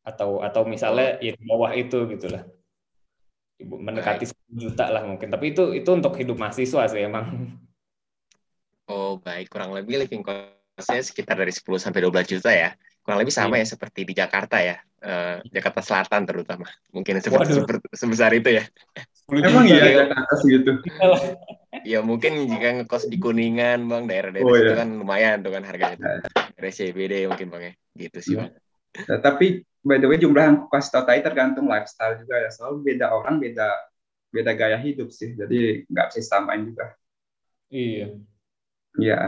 Atau atau misalnya ya di bawah itu gitulah mendekati baik. juta lah mungkin. Tapi itu itu untuk hidup mahasiswa sih emang. Oh baik. Kurang lebih living costnya sekitar dari 10 sampai 12 juta ya. Kurang lebih sama yeah. ya seperti di Jakarta ya. Uh, Jakarta Selatan terutama. Mungkin seperti seperti sebesar itu ya. Emang iya ya. Jakarta segitu ya mungkin jika ngekos di Kuningan bang daerah-daerah oh, itu iya. kan lumayan tuh kan harganya. Dari CBD mungkin bang ya. Gitu sih iya. bang. Nah, tapi by the way jumlah yang kasih tau tadi tergantung lifestyle juga ya. Soal beda orang beda beda gaya hidup sih. Jadi nggak bisa samain juga. Iya. Iya.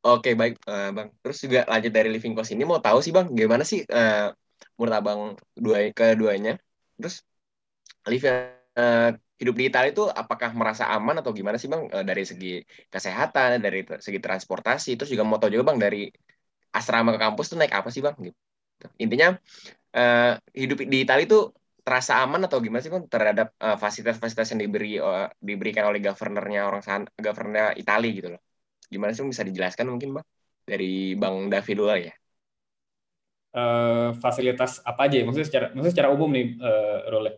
Oke baik uh, bang. Terus juga lanjut dari living cost ini mau tahu sih bang, gimana sih uh, menurut abang dua keduanya? Terus live uh, hidup di Italia itu apakah merasa aman atau gimana sih bang? Uh, dari segi kesehatan, dari segi transportasi, terus juga mau tahu juga bang dari asrama ke kampus tuh naik apa sih bang? Gitu. Intinya uh, hidup di Italia itu terasa aman atau gimana sih bang terhadap uh, fasilitas-fasilitas yang diberi uh, diberikan oleh governornya orang sana, governornya Italia gitu loh. Gimana sih bisa dijelaskan mungkin bang dari bang David dulu ya? Uh, fasilitas apa aja? Ya? Maksudnya secara maksudnya secara umum nih uh, Role.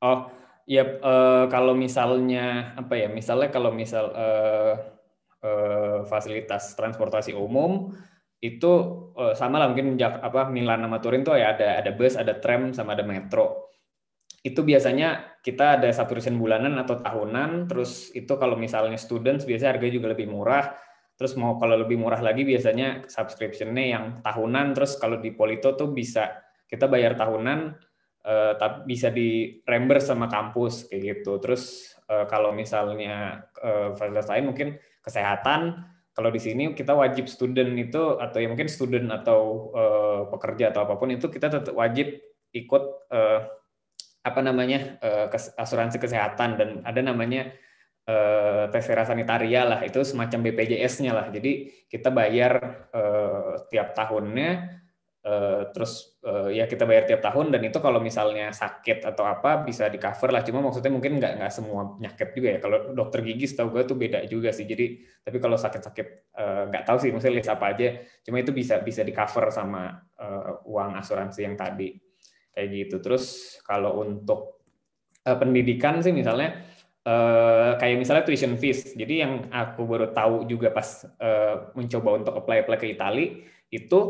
Oh, ya uh, kalau misalnya apa ya? Misalnya kalau misal uh, eh, fasilitas transportasi umum itu eh, sama lah mungkin apa Milan sama Turin tuh ya ada ada bus, ada tram sama ada metro. itu biasanya kita ada subscription bulanan atau tahunan, terus itu kalau misalnya students biasanya harga juga lebih murah, terus mau kalau lebih murah lagi biasanya subscription-nya yang tahunan, terus kalau di Polito tuh bisa kita bayar tahunan, eh, tapi bisa di reimburse sama kampus kayak gitu. Terus kalau misalnya fasilitas lain mungkin kesehatan, kalau di sini kita wajib student itu atau ya mungkin student atau eh, pekerja atau apa pun itu kita tetap wajib ikut eh, apa namanya uh, asuransi kesehatan. Dan ada namanya uh, tes sanitaria lah. Itu semacam BPJS-nya lah. Jadi kita bayar uh, tiap tahunnya uh, terus uh, ya kita bayar tiap tahun dan itu kalau misalnya sakit atau apa bisa di cover lah. Cuma maksudnya mungkin nggak nggak semua penyakit juga ya. Kalau dokter gigi setahu gue tuh beda juga sih. Jadi tapi kalau sakit-sakit nggak uh, tahu sih. Maksudnya list apa aja. Cuma itu bisa bisa di cover sama uh, uang asuransi yang tadi. Kayak gitu. Terus kalau untuk uh, pendidikan sih misalnya uh, kayak misalnya tuition fees. Jadi yang aku baru tahu juga pas uh, mencoba untuk apply apply ke Itali itu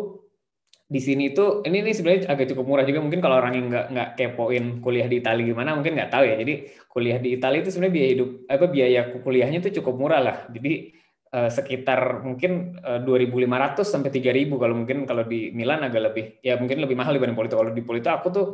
di sini itu ini ini sebenarnya agak cukup murah juga. Mungkin kalau orang yang nggak nggak kepoin kuliah di Italia gimana mungkin nggak tahu ya. Jadi kuliah di Italia itu sebenarnya biaya hidup apa biaya kuliahnya itu cukup murah lah. Jadi Eh, sekitar mungkin 2.500 eh, sampai 3.000 kalau mungkin kalau di Milan agak lebih ya mungkin lebih mahal dibanding Polito. Kalau di Polito aku tuh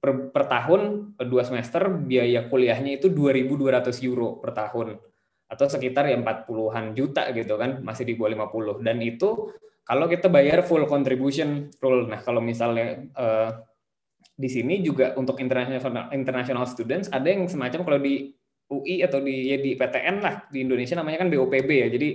per, per tahun eh, dua semester biaya kuliahnya itu 2.200 euro per tahun. Atau sekitar ya 40-an juta gitu kan masih di bawah 50 dan itu kalau kita bayar full contribution rule. Nah, kalau misalnya uh, di sini juga untuk international international students ada yang semacam kalau di UI atau di ya di PTN lah di Indonesia namanya kan BOPB ya. Jadi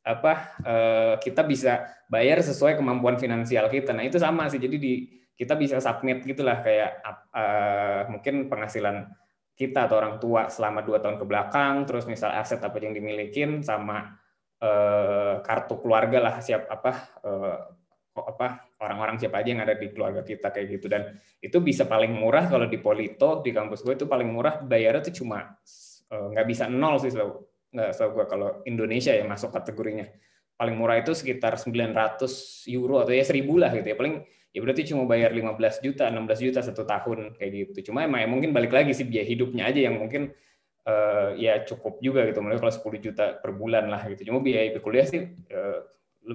apa eh, kita bisa bayar sesuai kemampuan finansial kita. Nah, itu sama sih. Jadi di kita bisa submit gitulah kayak eh, mungkin penghasilan kita atau orang tua selama dua tahun ke belakang, terus misal aset apa yang dimilikin sama eh, kartu keluarga lah siap apa apa orang-orang siapa aja yang ada di keluarga kita kayak gitu. Dan itu bisa paling murah kalau di Polito di kampus gue itu paling murah bayarnya tuh cuma Eh, nggak bisa nol sih selalu nggak selalu gua kalau Indonesia yang masuk kategorinya. Paling murah itu sekitar 900 euro atau ya 1000 lah gitu ya. Paling ya berarti cuma bayar 15 juta 16 juta satu tahun kayak gitu. Cuma emang ya mungkin balik lagi sih biaya hidupnya aja yang mungkin uh, ya cukup juga gitu mulai kalau 10 juta per bulan lah gitu cuma biaya kuliah sih uh,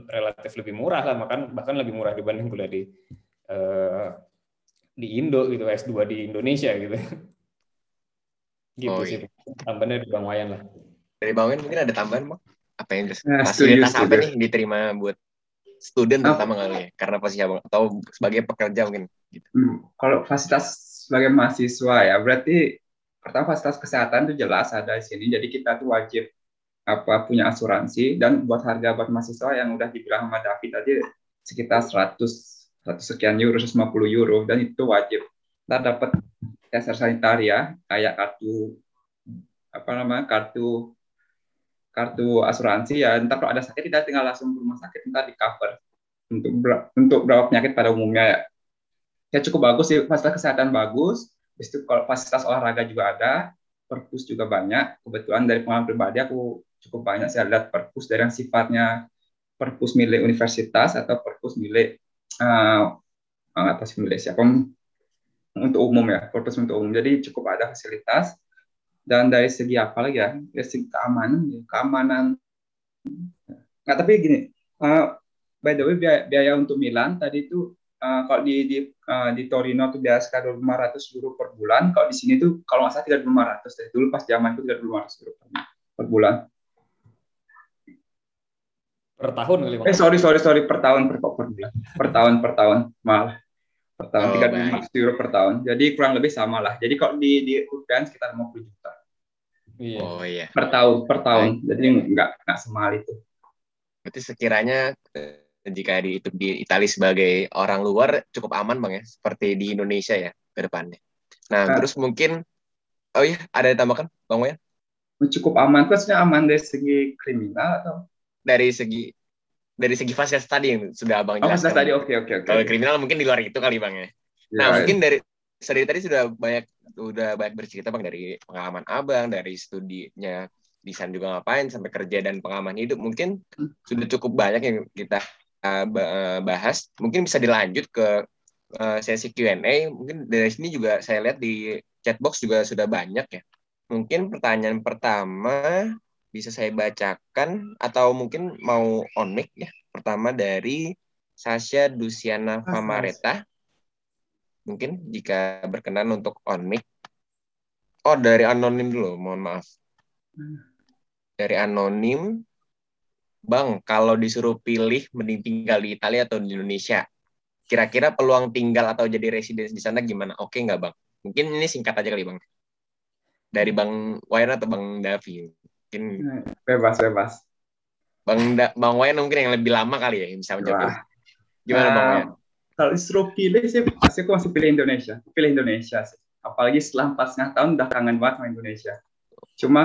relatif lebih murah lah makan bahkan lebih murah dibanding kuliah di uh, di Indo gitu S2 di Indonesia gitu (laughs) Gitu oh, sih. Iya. Tambahannya dari Bang Wayan lah. Dari Bang Wayan mungkin ada tambahan, Bang? Apa yang nah, fasilitas apa nih diterima buat student oh. terutama kali ya? Karena pasti abang atau sebagai pekerja mungkin gitu. Hmm, kalau fasilitas sebagai mahasiswa ya, berarti pertama fasilitas kesehatan itu jelas ada di sini. Jadi kita tuh wajib apa punya asuransi. Dan buat harga buat mahasiswa yang udah dibilang sama David tadi sekitar 100 100 sekian euro, 150 euro. Dan itu wajib. Kita dapat tes sanitaria kayak kartu apa namanya kartu kartu asuransi ya. Entar kalau ada sakit kita tinggal langsung ke rumah sakit entar di cover untuk untuk berapa penyakit pada umumnya ya. Ya cukup bagus sih. Fasilitas kesehatan bagus Habis itu kalau fasilitas olahraga juga ada perpus juga banyak kebetulan dari pengalaman pribadi aku cukup banyak saya lihat perpus dari yang sifatnya perpus milik universitas atau perpus milik uh, atas milik siapa untuk umum ya, purpose untuk umum. Jadi cukup ada fasilitas dan dari segi apa lagi ya, dari segi keamanan, keamanan. Nggak tapi gini, uh, by the way biaya, biaya untuk Milan tadi itu uh, kalau di di, uh, di Torino itu biasa sekitar 500 euro per bulan. Kalau di sini tuh kalau nggak salah 3.500 dari dulu pas zaman itu 3.500 euro per, per bulan. Per tahun kali Eh sorry sorry sorry per tahun per, per bulan per tahun per tahun malah per tahun, tiga oh, euro per tahun. Jadi kurang lebih sama lah. Jadi kalau di di UPN sekitar 50 juta. Iya. Oh iya. Per tahun, per tahun. Baik. Jadi nggak nggak semahal itu. Berarti sekiranya eh, jika di itu di Italia sebagai orang luar cukup aman bang ya, seperti di Indonesia ya ke depannya. Nah, nah terus mungkin, oh iya ada yang tambahkan bang Wayan? Cukup aman, maksudnya aman dari segi kriminal atau? Dari segi dari segi fasilitas tadi yang sudah abang oh, jelaskan. tadi, oke okay, oke okay, oke. Kalau kriminal mungkin di luar itu kali bang ya. Yeah. Nah mungkin dari dari tadi sudah banyak sudah banyak bercerita bang dari pengalaman abang, dari studinya di sana juga ngapain sampai kerja dan pengalaman hidup mungkin sudah cukup banyak yang kita bahas. Mungkin bisa dilanjut ke uh, sesi Q&A. Mungkin dari sini juga saya lihat di chatbox juga sudah banyak ya. Mungkin pertanyaan pertama bisa saya bacakan atau mungkin mau on mic ya. Pertama dari Sasha Dusiana Famareta. Mungkin jika berkenan untuk on mic. Oh, dari anonim dulu, mohon maaf. Dari anonim, Bang, kalau disuruh pilih mending tinggal di Italia atau di Indonesia, kira-kira peluang tinggal atau jadi residence di sana gimana? Oke nggak, Bang? Mungkin ini singkat aja kali, Bang. Dari Bang Wayan atau Bang Davi? Mungkin bebas bebas. Bang da Bang Wayan mungkin yang lebih lama kali ya yang bisa menjawab. Gimana Bang Wayan? Kalau disuruh pilih sih pasti aku masih pilih Indonesia. Pilih Indonesia sih. Apalagi setelah empat setengah tahun udah kangen banget sama Indonesia. Cuma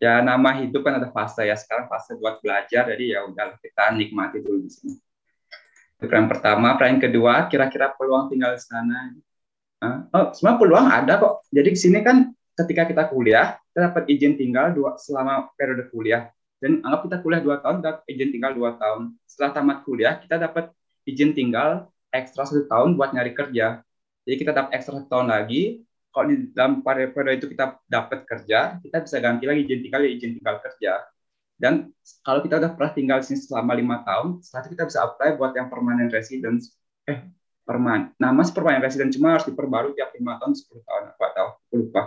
ya nama hidup kan ada fase ya. Sekarang fase buat belajar, jadi ya udah kita nikmati dulu di sini. Pertanyaan pertama, pertanyaan kedua, kira-kira peluang tinggal di sana. Oh, semua peluang ada kok. Jadi di sini kan ketika kita kuliah, kita dapat izin tinggal dua, selama periode kuliah. Dan anggap kita kuliah dua tahun, dapat izin tinggal dua tahun. Setelah tamat kuliah, kita dapat izin tinggal ekstra satu tahun buat nyari kerja. Jadi kita dapat ekstra satu tahun lagi. Kalau di dalam periode itu kita dapat kerja, kita bisa ganti lagi izin tinggal, izin tinggal kerja. Dan kalau kita udah pernah tinggal sini selama lima tahun, setelah itu kita bisa apply buat yang permanent residence. Eh, perman. Nama sih permanent resident cuma harus diperbarui tiap lima tahun, sepuluh tahun, apa tahu, lupa.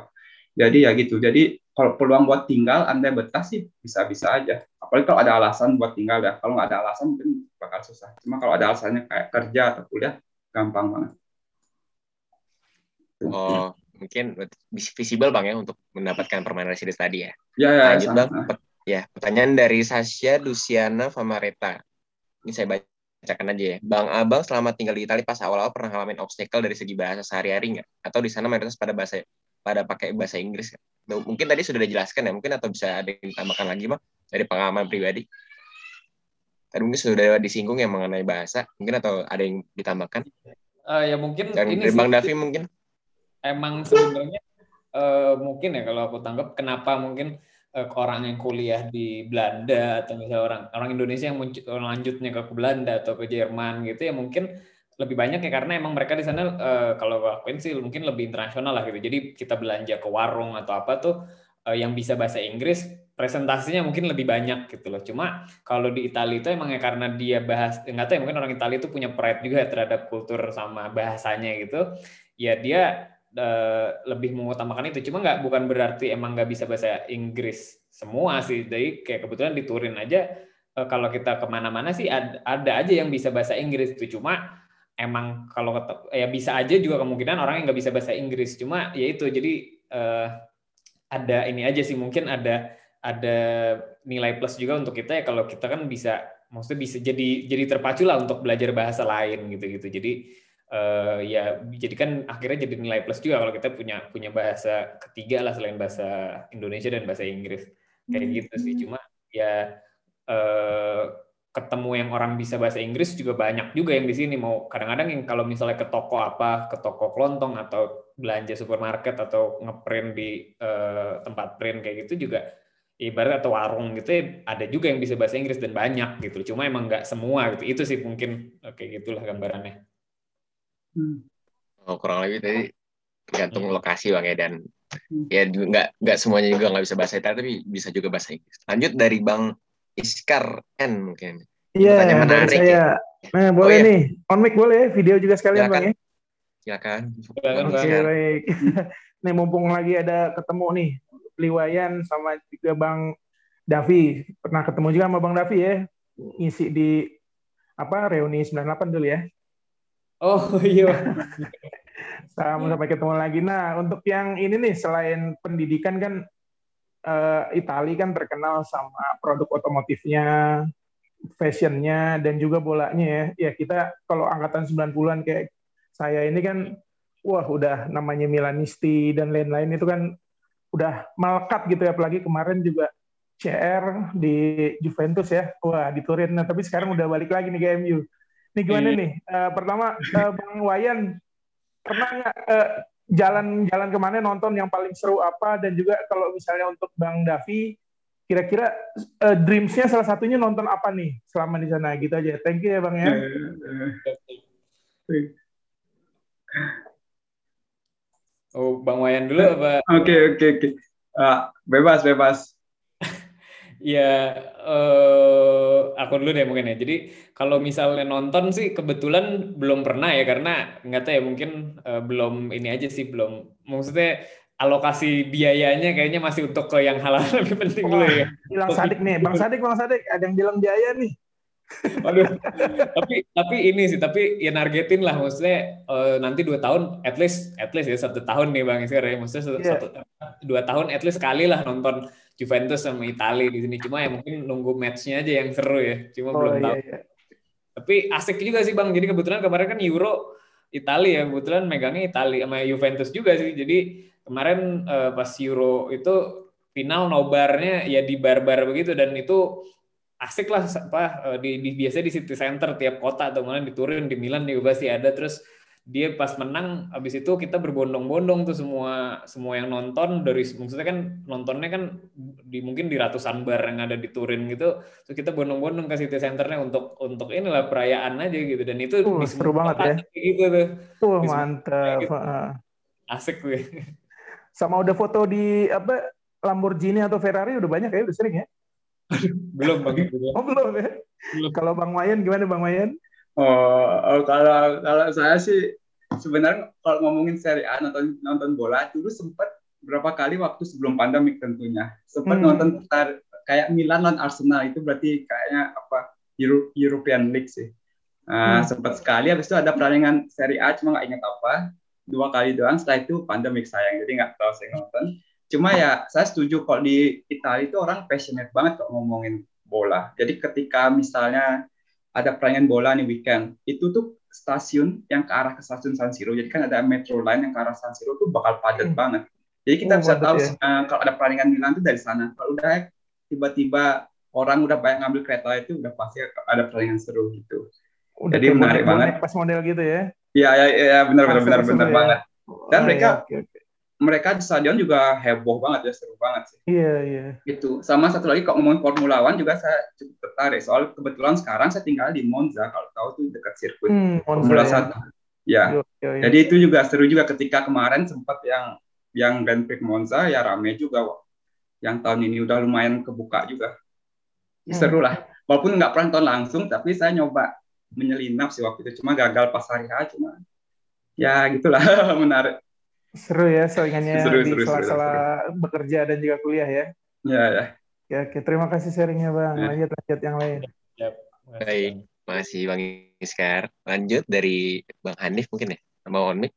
Jadi ya gitu. Jadi kalau peluang buat tinggal, anda betah sih bisa-bisa aja. Apalagi kalau ada alasan buat tinggal ya. Kalau nggak ada alasan mungkin bakal susah. Cuma kalau ada alasannya kayak kerja atau kuliah, gampang banget. Oh, mungkin visible bang ya untuk mendapatkan permanent residence tadi ya. Ya, ya Lanjut bang. Ya, pertanyaan dari Sasha Luciana Famareta. Ini saya bacakan aja ya. Bang Abang selama tinggal di Italia pas awal-awal pernah ngalamin obstacle dari segi bahasa sehari-hari nggak? Atau di sana mayoritas pada bahasa pada pakai bahasa Inggris? Mungkin tadi sudah dijelaskan ya, mungkin atau bisa ada yang ditambahkan lagi bang dari pengalaman pribadi? Tadi mungkin sudah disinggung yang mengenai bahasa, mungkin atau ada yang ditambahkan? Uh, ya mungkin Dan ini Bang Davi mungkin. Emang sebenarnya uh, mungkin ya kalau aku tangkap kenapa mungkin uh, orang yang kuliah di Belanda atau misalnya orang orang Indonesia yang lanjutnya ke Belanda atau ke Jerman gitu ya mungkin lebih banyak ya karena emang mereka di sana uh, kalau aku sih mungkin lebih internasional lah gitu. Jadi kita belanja ke warung atau apa tuh uh, yang bisa bahasa Inggris presentasinya mungkin lebih banyak gitu loh. Cuma kalau di Italia itu emang ya karena dia bahas nggak tahu ya mungkin orang Italia itu punya pride juga ya terhadap kultur sama bahasanya gitu. Ya dia uh, lebih mengutamakan itu. Cuma nggak bukan berarti emang nggak bisa bahasa Inggris semua sih. Jadi kayak kebetulan di Turin aja uh, kalau kita ke mana-mana sih ada, ada aja yang bisa bahasa Inggris itu. Cuma emang kalau ya bisa aja juga kemungkinan orang yang nggak bisa bahasa Inggris cuma ya itu jadi uh, ada ini aja sih mungkin ada ada nilai plus juga untuk kita ya kalau kita kan bisa maksudnya bisa jadi jadi terpacu lah untuk belajar bahasa lain gitu gitu jadi uh, ya jadi kan akhirnya jadi nilai plus juga kalau kita punya punya bahasa ketiga lah selain bahasa Indonesia dan bahasa Inggris. Kayak gitu sih cuma ya uh, ketemu yang orang bisa bahasa Inggris juga banyak juga yang di sini. Mau kadang-kadang yang kalau misalnya ke toko apa ke toko kelontong atau belanja supermarket atau ngeprint di uh, tempat print kayak gitu juga ibarat atau warung gitu ya, ada juga yang bisa bahasa Inggris dan banyak gitu. Cuma emang nggak semua gitu. Itu sih mungkin kayak gitulah gambarannya hmm. oh, kurang lebih tadi tergantung hmm. lokasi bang ya dan hmm. ya nggak nggak semuanya juga nggak bisa bahasa Italia tapi bisa juga bahasa Inggris lanjut dari bang Iskar N mungkin. Iya, yeah, menarik. Saya. Ya. Nah, boleh oh, iya. nih. On mic boleh, video juga sekalian Silakan. Bang ya. Silakan. Silakan. Oke, okay, baik. (laughs) nih mumpung lagi ada ketemu nih Liwayan sama juga Bang Davi. Pernah ketemu juga sama Bang Davi ya. Ngisi di apa reuni 98 dulu ya. Oh iya. (laughs) sama sampai ketemu lagi. Nah, untuk yang ini nih selain pendidikan kan uh, Itali kan terkenal sama produk otomotifnya, fashionnya, dan juga bolanya ya. Ya kita kalau angkatan 90-an kayak saya ini kan, wah udah namanya Milanisti dan lain-lain itu kan udah melekat gitu ya. Apalagi kemarin juga CR di Juventus ya. Wah di Turin. Nah, tapi sekarang udah balik lagi nih ke MU. Ini gimana iya. nih? Uh, pertama, uh, Bang Wayan, pernah nggak uh, jalan-jalan ke mana nonton yang paling seru apa dan juga kalau misalnya untuk Bang Davi kira-kira uh, dreamsnya salah satunya nonton apa nih selama di sana gitu aja thank you ya bang ya Oh, Bang Wayan dulu apa? Oke, oke, oke. Ah, bebas, bebas. (laughs) Ya, eh, aku dulu deh mungkin ya. Jadi kalau misalnya nonton sih kebetulan belum pernah ya karena nggak tahu ya mungkin eh, belum ini aja sih belum. Maksudnya alokasi biayanya kayaknya masih untuk ke yang halal (laughs) lebih penting dulu ya. Bilang Sadik nih, Bang Sadik, Bang Sadik, ada yang bilang biaya nih. Waduh. tapi tapi ini sih tapi ya nargetin lah maksudnya eh, nanti dua tahun at least at least ya satu tahun nih bang Iskar ya maksudnya satu, Iya. satu dua tahun at least sekali lah nonton Juventus sama Italia di sini cuma ya mungkin nunggu matchnya aja yang seru ya cuma Oh belum iya, tahu iya. Tapi asik juga sih bang. Jadi kebetulan kemarin kan Euro Italia ya. Kebetulan megangnya Italia sama Juventus juga sih. Jadi kemarin eh, pas Euro itu final nobarnya ya di bar-bar begitu. Dan itu asik lah apa eh, di, di biasanya di city center tiap kota atau mana di Turin di Milan juga pasti ada. Terus dia pas menang habis itu kita berbondong-bondong tuh semua semua yang nonton dari maksudnya kan nontonnya kan di mungkin di ratusan bar yang ada di Turin gitu terus kita bondong-bondong ke city centernya untuk untuk inilah perayaan aja gitu dan itu Uh, seru banget ya. gitu tuh semua mantap. gitu. Asik gue Sama udah foto di apa Lamborghini atau Ferrari udah banyak ya, udah sering ya? (laughs) belum bang belum. (laughs) Oh belum ya? Belum. Kalau Bang Wayan gimana Bang Wayan? Oh, oh, kalau kalau saya sih sebenarnya kalau ngomongin Serie A nonton nonton bola dulu sempat berapa kali waktu sebelum pandemik tentunya sempat Hmm. nonton putar kayak Milan lawan Arsenal itu berarti kayaknya apa Euro- European League sih. Nah, Hmm. sempat sekali habis itu ada pertandingan Serie A cuma nggak ingat apa dua kali doang setelah itu pandemik sayang jadi nggak tahu saya nonton cuma ya saya setuju kalau di Italia itu orang passionate banget kok ngomongin bola jadi ketika misalnya ada pertandingan bola nih weekend itu tuh stasiun yang ke arah ke stasiun San Siro jadi kan ada metro line yang ke arah San Siro tuh bakal padat Hmm. banget jadi kita Oh, bisa tahu ya. eh, kalau ada pertandingan Milan tuh dari sana kalau udah tiba-tiba orang udah banyak ngambil kereta itu udah pasti ada pertandingan seru gitu Udah Jadi menarik banget. Pas model gitu ya? Iya, iya, iya, benar, benar, benar, benar ya. banget. Dan Oh, mereka- iya. Mereka di stadion juga heboh banget ya, seru banget sih. Iya, iya. Gitu. Sama satu lagi kalau ngomongin Formula One juga saya cukup tertarik. Soal kebetulan sekarang saya tinggal di Monza, kalau tahu tuh dekat sirkuit Hmm, Formula Monza ya. 1. Ya, Yo, yo, yo. jadi itu juga seru juga ketika kemarin sempat yang yang Grand Prix Monza ya rame juga. Wak. Yang tahun ini udah lumayan kebuka juga. Ya, Hmm. Seru lah. Walaupun nggak pernah nonton langsung, tapi saya nyoba menyelinap sih waktu itu. Cuma gagal pas hari H, cuma ya gitulah (laughs) menarik. Seru ya saingannya Seru, di sela-sela bekerja dan juga kuliah ya. Ya, ya. Oke, oke. Terima kasih sharingnya Bang. Ya. Lanjut, lanjut yang lain. Baik. Masih Bang Iskar. Lanjut dari Bang Hanif mungkin ya, sama On Mic.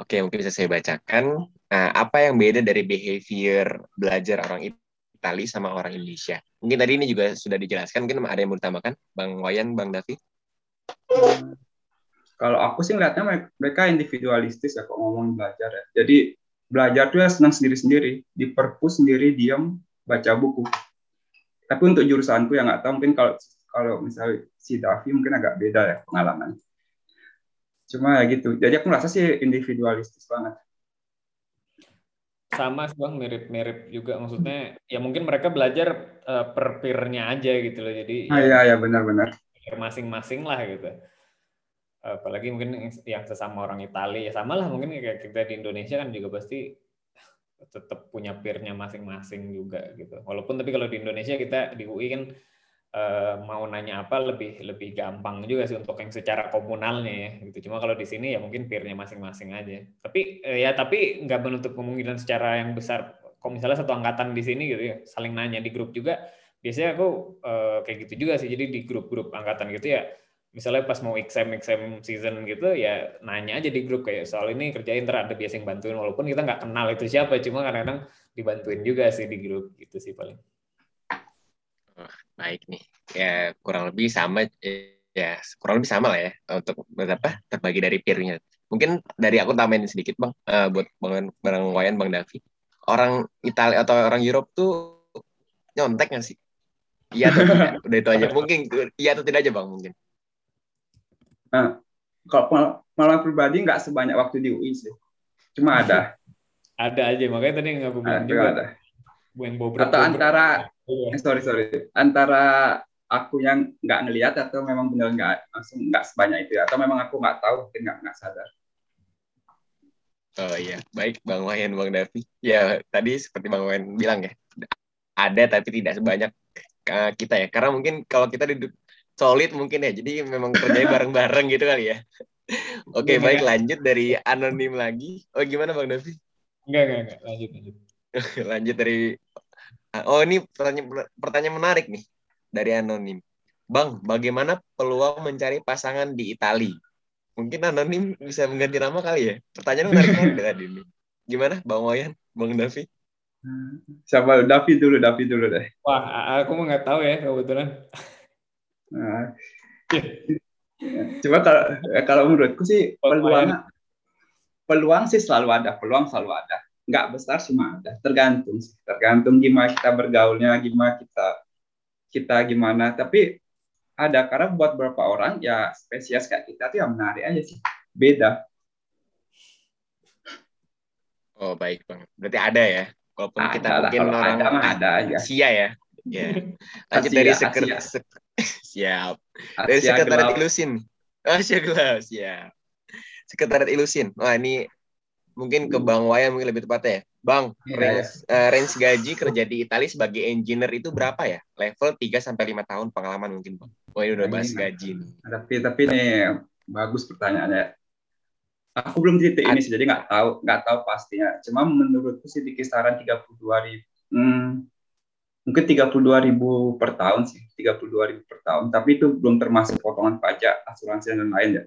Oke, mungkin bisa saya bacakan. Nah, apa yang beda dari behavior belajar orang Itali sama orang Indonesia? Mungkin tadi ini juga sudah dijelaskan, mungkin ada yang mau ditambahkan? Bang Wayan, Bang Davi? Kalau aku sih ngeliatnya me- mereka individualistis ya kok ngomong belajar ya. Jadi belajar tuh ya senang sendiri-sendiri, di perpus sendiri diam baca buku. Tapi untuk jurusanku ya nggak tahu mungkin kalau kalau misalnya si Davi mungkin agak beda ya pengalaman. Cuma ya gitu. Jadi aku merasa sih individualistis banget. sama sih bang mirip-mirip juga maksudnya ya mungkin mereka belajar eh, per peer-nya aja gitu loh jadi Ah ya iya ya benar-benar. masing-masing lah gitu apalagi mungkin yang sesama orang Italia ya sama lah mungkin kayak kita di Indonesia kan juga pasti tetap punya peer-nya masing-masing juga gitu. Walaupun tapi kalau di Indonesia kita di UI kan eh, mau nanya apa lebih lebih gampang juga sih untuk yang secara komunalnya ya gitu. Cuma kalau di sini ya mungkin peer-nya masing-masing aja. Tapi eh, ya tapi nggak menutup kemungkinan secara yang besar. Kalau misalnya satu angkatan di sini gitu ya saling nanya di grup juga biasanya aku eh, kayak gitu juga sih. Jadi di grup-grup angkatan gitu ya misalnya pas mau exam exam season gitu ya nanya aja di grup kayak soal ini kerjain ntar ada biasa yang bantuin walaupun kita nggak kenal itu siapa cuma kadang-kadang dibantuin juga sih di grup gitu sih paling Baik nih. Ya, kurang lebih sama eh, ya, kurang lebih sama lah ya untuk berapa terbagi dari peer-nya. Mungkin dari aku tambahin sedikit, Bang, eh, buat Bang Bang Wayan, Bang Davi. Orang Italia atau orang Europe tuh nyontek nggak sih? Iya atau tidak? (laughs) Udah itu aja. Mungkin iya atau tidak aja, Bang, mungkin. Kalau pengalaman pribadi nggak sebanyak waktu di UI sih. Cuma ada, ada aja makanya tadi yang aku bilang ada, juga ada. yang bobrok Atau antara Iya. Eh, sorry sorry antara aku yang nggak ngelihat atau memang benar nggak langsung nggak sebanyak itu ya atau memang aku nggak tahu mungkin nggak nggak sadar Oh iya, baik Bang Wayan, Bang Davi. Ya, tadi seperti Bang Wayan bilang ya, ada tapi tidak sebanyak uh, kita ya. Karena mungkin kalau kita duduk solid mungkin ya, jadi memang kerjanya (laughs) bareng-bareng gitu kali ya. Oke, okay, baik lanjut dari anonim lagi. Oh, gimana Bang Davi? Enggak, enggak, enggak. Lanjut, lanjut. (laughs) lanjut dari Oh, ini pertanyaan pertanyaan menarik nih dari anonim. Bang, bagaimana peluang mencari pasangan di Italia? Mungkin anonim bisa mengganti nama kali ya. Pertanyaan menarik banget (laughs) ini. Gimana, Bang Wayan, Bang Davi? Siapa Davi dulu, Davi dulu deh. Wah, aku mau nggak tahu ya kebetulan. Nah, coba kalau kalau menurutku sih peluang peluang sih selalu ada, peluang selalu ada. Nggak besar cuma ada, tergantung sih. Tergantung gimana kita bergaulnya, gimana kita kita gimana. Tapi ada karena buat beberapa orang ya spesies kayak kita tuh yang menarik aja sih. Beda. Oh baik bang berarti ada ya? Walaupun ada kita lah, mungkin orang ada, ada aja. Asia ya? Ya. (laughs) Lanjut dari seker se siap dari Asia sekretariat ilusin Asia gelas ya sekretariat ilusin wah ini mungkin ke Bang Wayan mungkin lebih tepatnya ya. Bang, yeah, range. Uh, range gaji kerja di Italia sebagai engineer itu berapa ya? Level 3 sampai 5 tahun pengalaman mungkin, Bang. Oh, ini udah bahas gaji nih. Tapi tapi nih bagus pertanyaannya. Aku belum titik ini sih, jadi nggak tahu nggak tahu pastinya. Cuma menurutku sih di kisaran 32 ribu, hmm, mungkin 32 ribu per tahun sih, 32 ribu per tahun. Tapi itu belum termasuk potongan pajak, asuransi dan lain ya.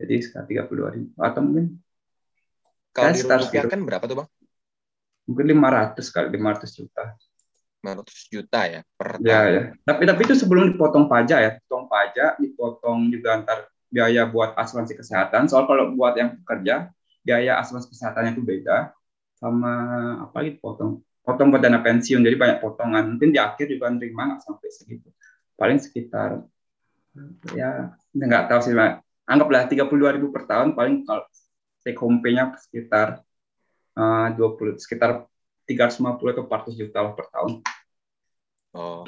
Jadi sekitar 32 ribu atau mungkin kalau kan berapa tuh bang? Mungkin 500 kali 500 juta. 500 juta ya per ya, tahun. Ya. Tapi tapi itu sebelum dipotong pajak ya, potong pajak, dipotong juga antar biaya buat asuransi kesehatan. Soal kalau buat yang pekerja, biaya asuransi kesehatannya itu beda sama apa lagi potong potong buat dana pensiun jadi banyak potongan mungkin di akhir juga nerima nggak sampai segitu paling sekitar ya nggak tahu sih anggaplah 32 ribu per tahun paling kalau take home pay-nya sekitar uh, 20 sekitar 350 atau 400 juta per tahun. Oh.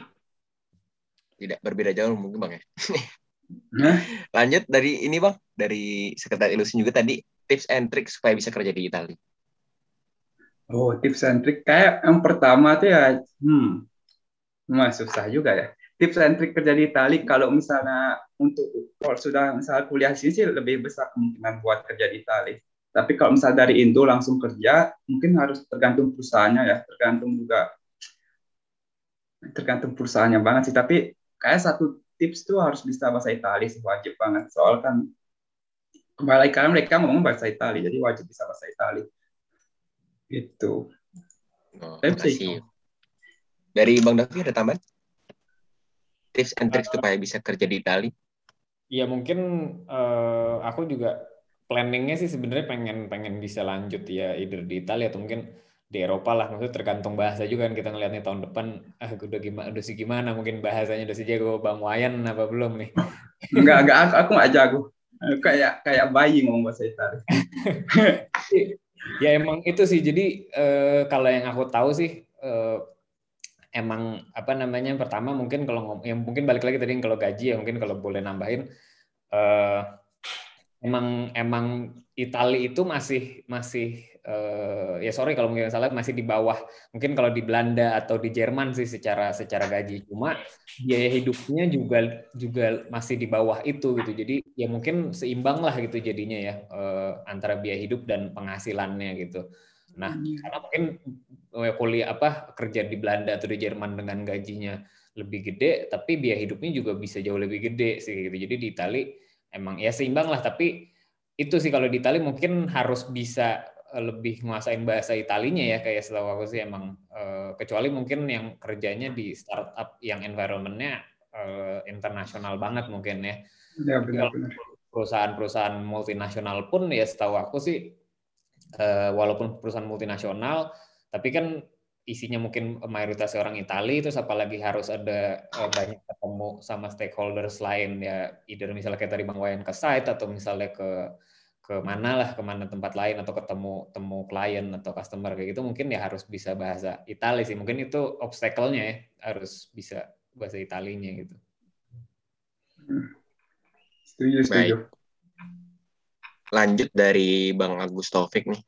Tidak berbeda jauh mungkin Bang ya. Nah. (laughs) Lanjut dari ini Bang, dari sekretaris ilusin juga tadi tips and trick supaya bisa kerja di Italia. Oh, tips and trick kayak yang pertama tuh ya hmm, Mas susah juga ya. Tips and trick kerja di Italia kalau misalnya untuk kalau sudah misalnya kuliah sini sih lebih besar kemungkinan buat kerja di Italia tapi kalau misalnya dari Indo langsung kerja, mungkin harus tergantung perusahaannya ya, tergantung juga tergantung perusahaannya banget sih. Tapi kayak satu tips tuh harus bisa bahasa Italia sih wajib banget. Soal kan kembali karena mereka ngomong bahasa Italia, jadi wajib bisa bahasa Italia. Gitu. Oh, kasih. Dari Bang Davi ada tambahan? Tips and tricks supaya bisa kerja di Italia? Ya mungkin uh, aku juga planningnya sih sebenarnya pengen pengen bisa lanjut ya either di Italia atau mungkin di Eropa lah maksudnya tergantung bahasa juga kan kita ngelihatnya tahun depan ah udah gimana udah sih gimana mungkin bahasanya udah jago Bang Wayan apa belum nih (laughs) enggak enggak aku, aku nggak jago kayak kayak bayi ngomong bahasa Italia (laughs) ya emang itu sih. Jadi eh, kalau yang aku tahu sih eh, emang apa namanya pertama mungkin kalau yang mungkin balik lagi tadi kalau gaji ya mungkin kalau boleh nambahin eh, emang emang Italia itu masih masih uh, ya sorry kalau mungkin salah masih di bawah. Mungkin kalau di Belanda atau di Jerman sih secara secara gaji. Cuma biaya hidupnya juga juga masih di bawah itu gitu. Jadi ya mungkin seimbang lah gitu jadinya ya uh, antara biaya hidup dan penghasilannya gitu. Nah hmm. karena mungkin uh, kuliah apa kerja di Belanda atau di Jerman dengan gajinya lebih gede tapi biaya hidupnya juga bisa jauh lebih gede sih gitu. Jadi di Italia emang ya seimbang lah tapi itu sih kalau di Italia mungkin harus bisa eh, lebih menguasain bahasa Italinya ya kayak setahu aku sih emang uh, kecuali mungkin yang kerjanya di startup yang environmentnya uh, internasional banget mungkin ya. Ya benar-benar. Perusahaan-perusahaan multinasional pun ya setahu aku sih uh, walaupun perusahaan multinasional tapi kan isinya mungkin mayoritas orang Italia terus apalagi harus ada uh, banyak ketemu sama stakeholders lain ya either misalnya kayak tadi Bang Wayan ke site atau misalnya ke ke mana lah ke mana tempat lain atau ketemu temu klien atau customer kayak gitu mungkin ya harus bisa bahasa Italia sih mungkin itu obstacle-nya ya harus bisa bahasa Italinya gitu. Setuju, setuju. Baik. Lanjut dari Bang Agus Taufik nih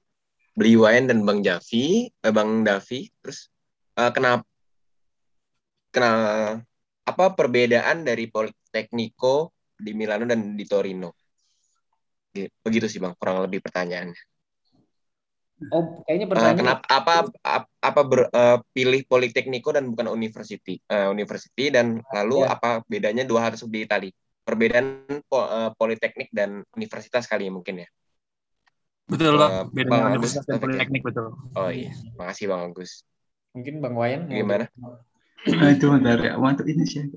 beli Wayan dan Bang Javi, eh, Bang Davi, terus uh, kenapa kenapa apa perbedaan dari Politecnico di Milano dan di Torino? Begitu sih Bang, kurang lebih pertanyaannya. Oh, kayaknya pertanyaan. Uh, kenapa apa apa, apa ber, uh, pilih Politecnico dan bukan university? Uh, university dan lalu ya. apa bedanya dua harus di Itali? Perbedaan po, uh, politeknik dan universitas kali ya mungkin ya. Betul, Bang. Beda bang universitas dan politeknik betul. Oh iya, makasih Bang Agus. Mungkin Bang Wayan gimana? Nah, itu dari untuk ini sih.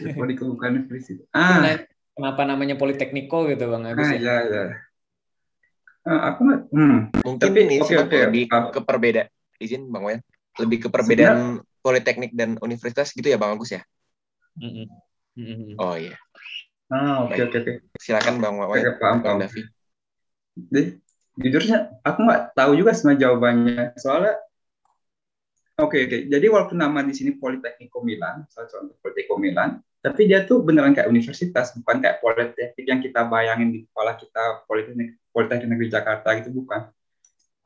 Politeknik bukan universitas. Ah. Kenapa namanya Politekniko gitu Bang Agus? Ah, ya, ya. Uh, aku nggak. Hmm. Mungkin Tapi, ini okay, okay. lebih uh, ke perbedaan. Izin Bang Wayan. Lebih ke perbedaan Sebenarnya, politeknik dan universitas gitu ya Bang Agus ya? Mm -hmm. Oh iya. Ah oke oke oke. Silakan Bang Wayan. Okay, paham, Bang Davi. Jadi, jujurnya aku nggak tahu juga sebenarnya jawabannya. Soalnya Oke, okay, oke. Okay. Jadi walaupun nama di sini Politekniko Milan, salah contoh Politekniko Milan, tapi dia tuh beneran kayak universitas, bukan kayak politeknik yang kita bayangin di kepala kita Politeknik Politeknik Negeri Jakarta gitu bukan.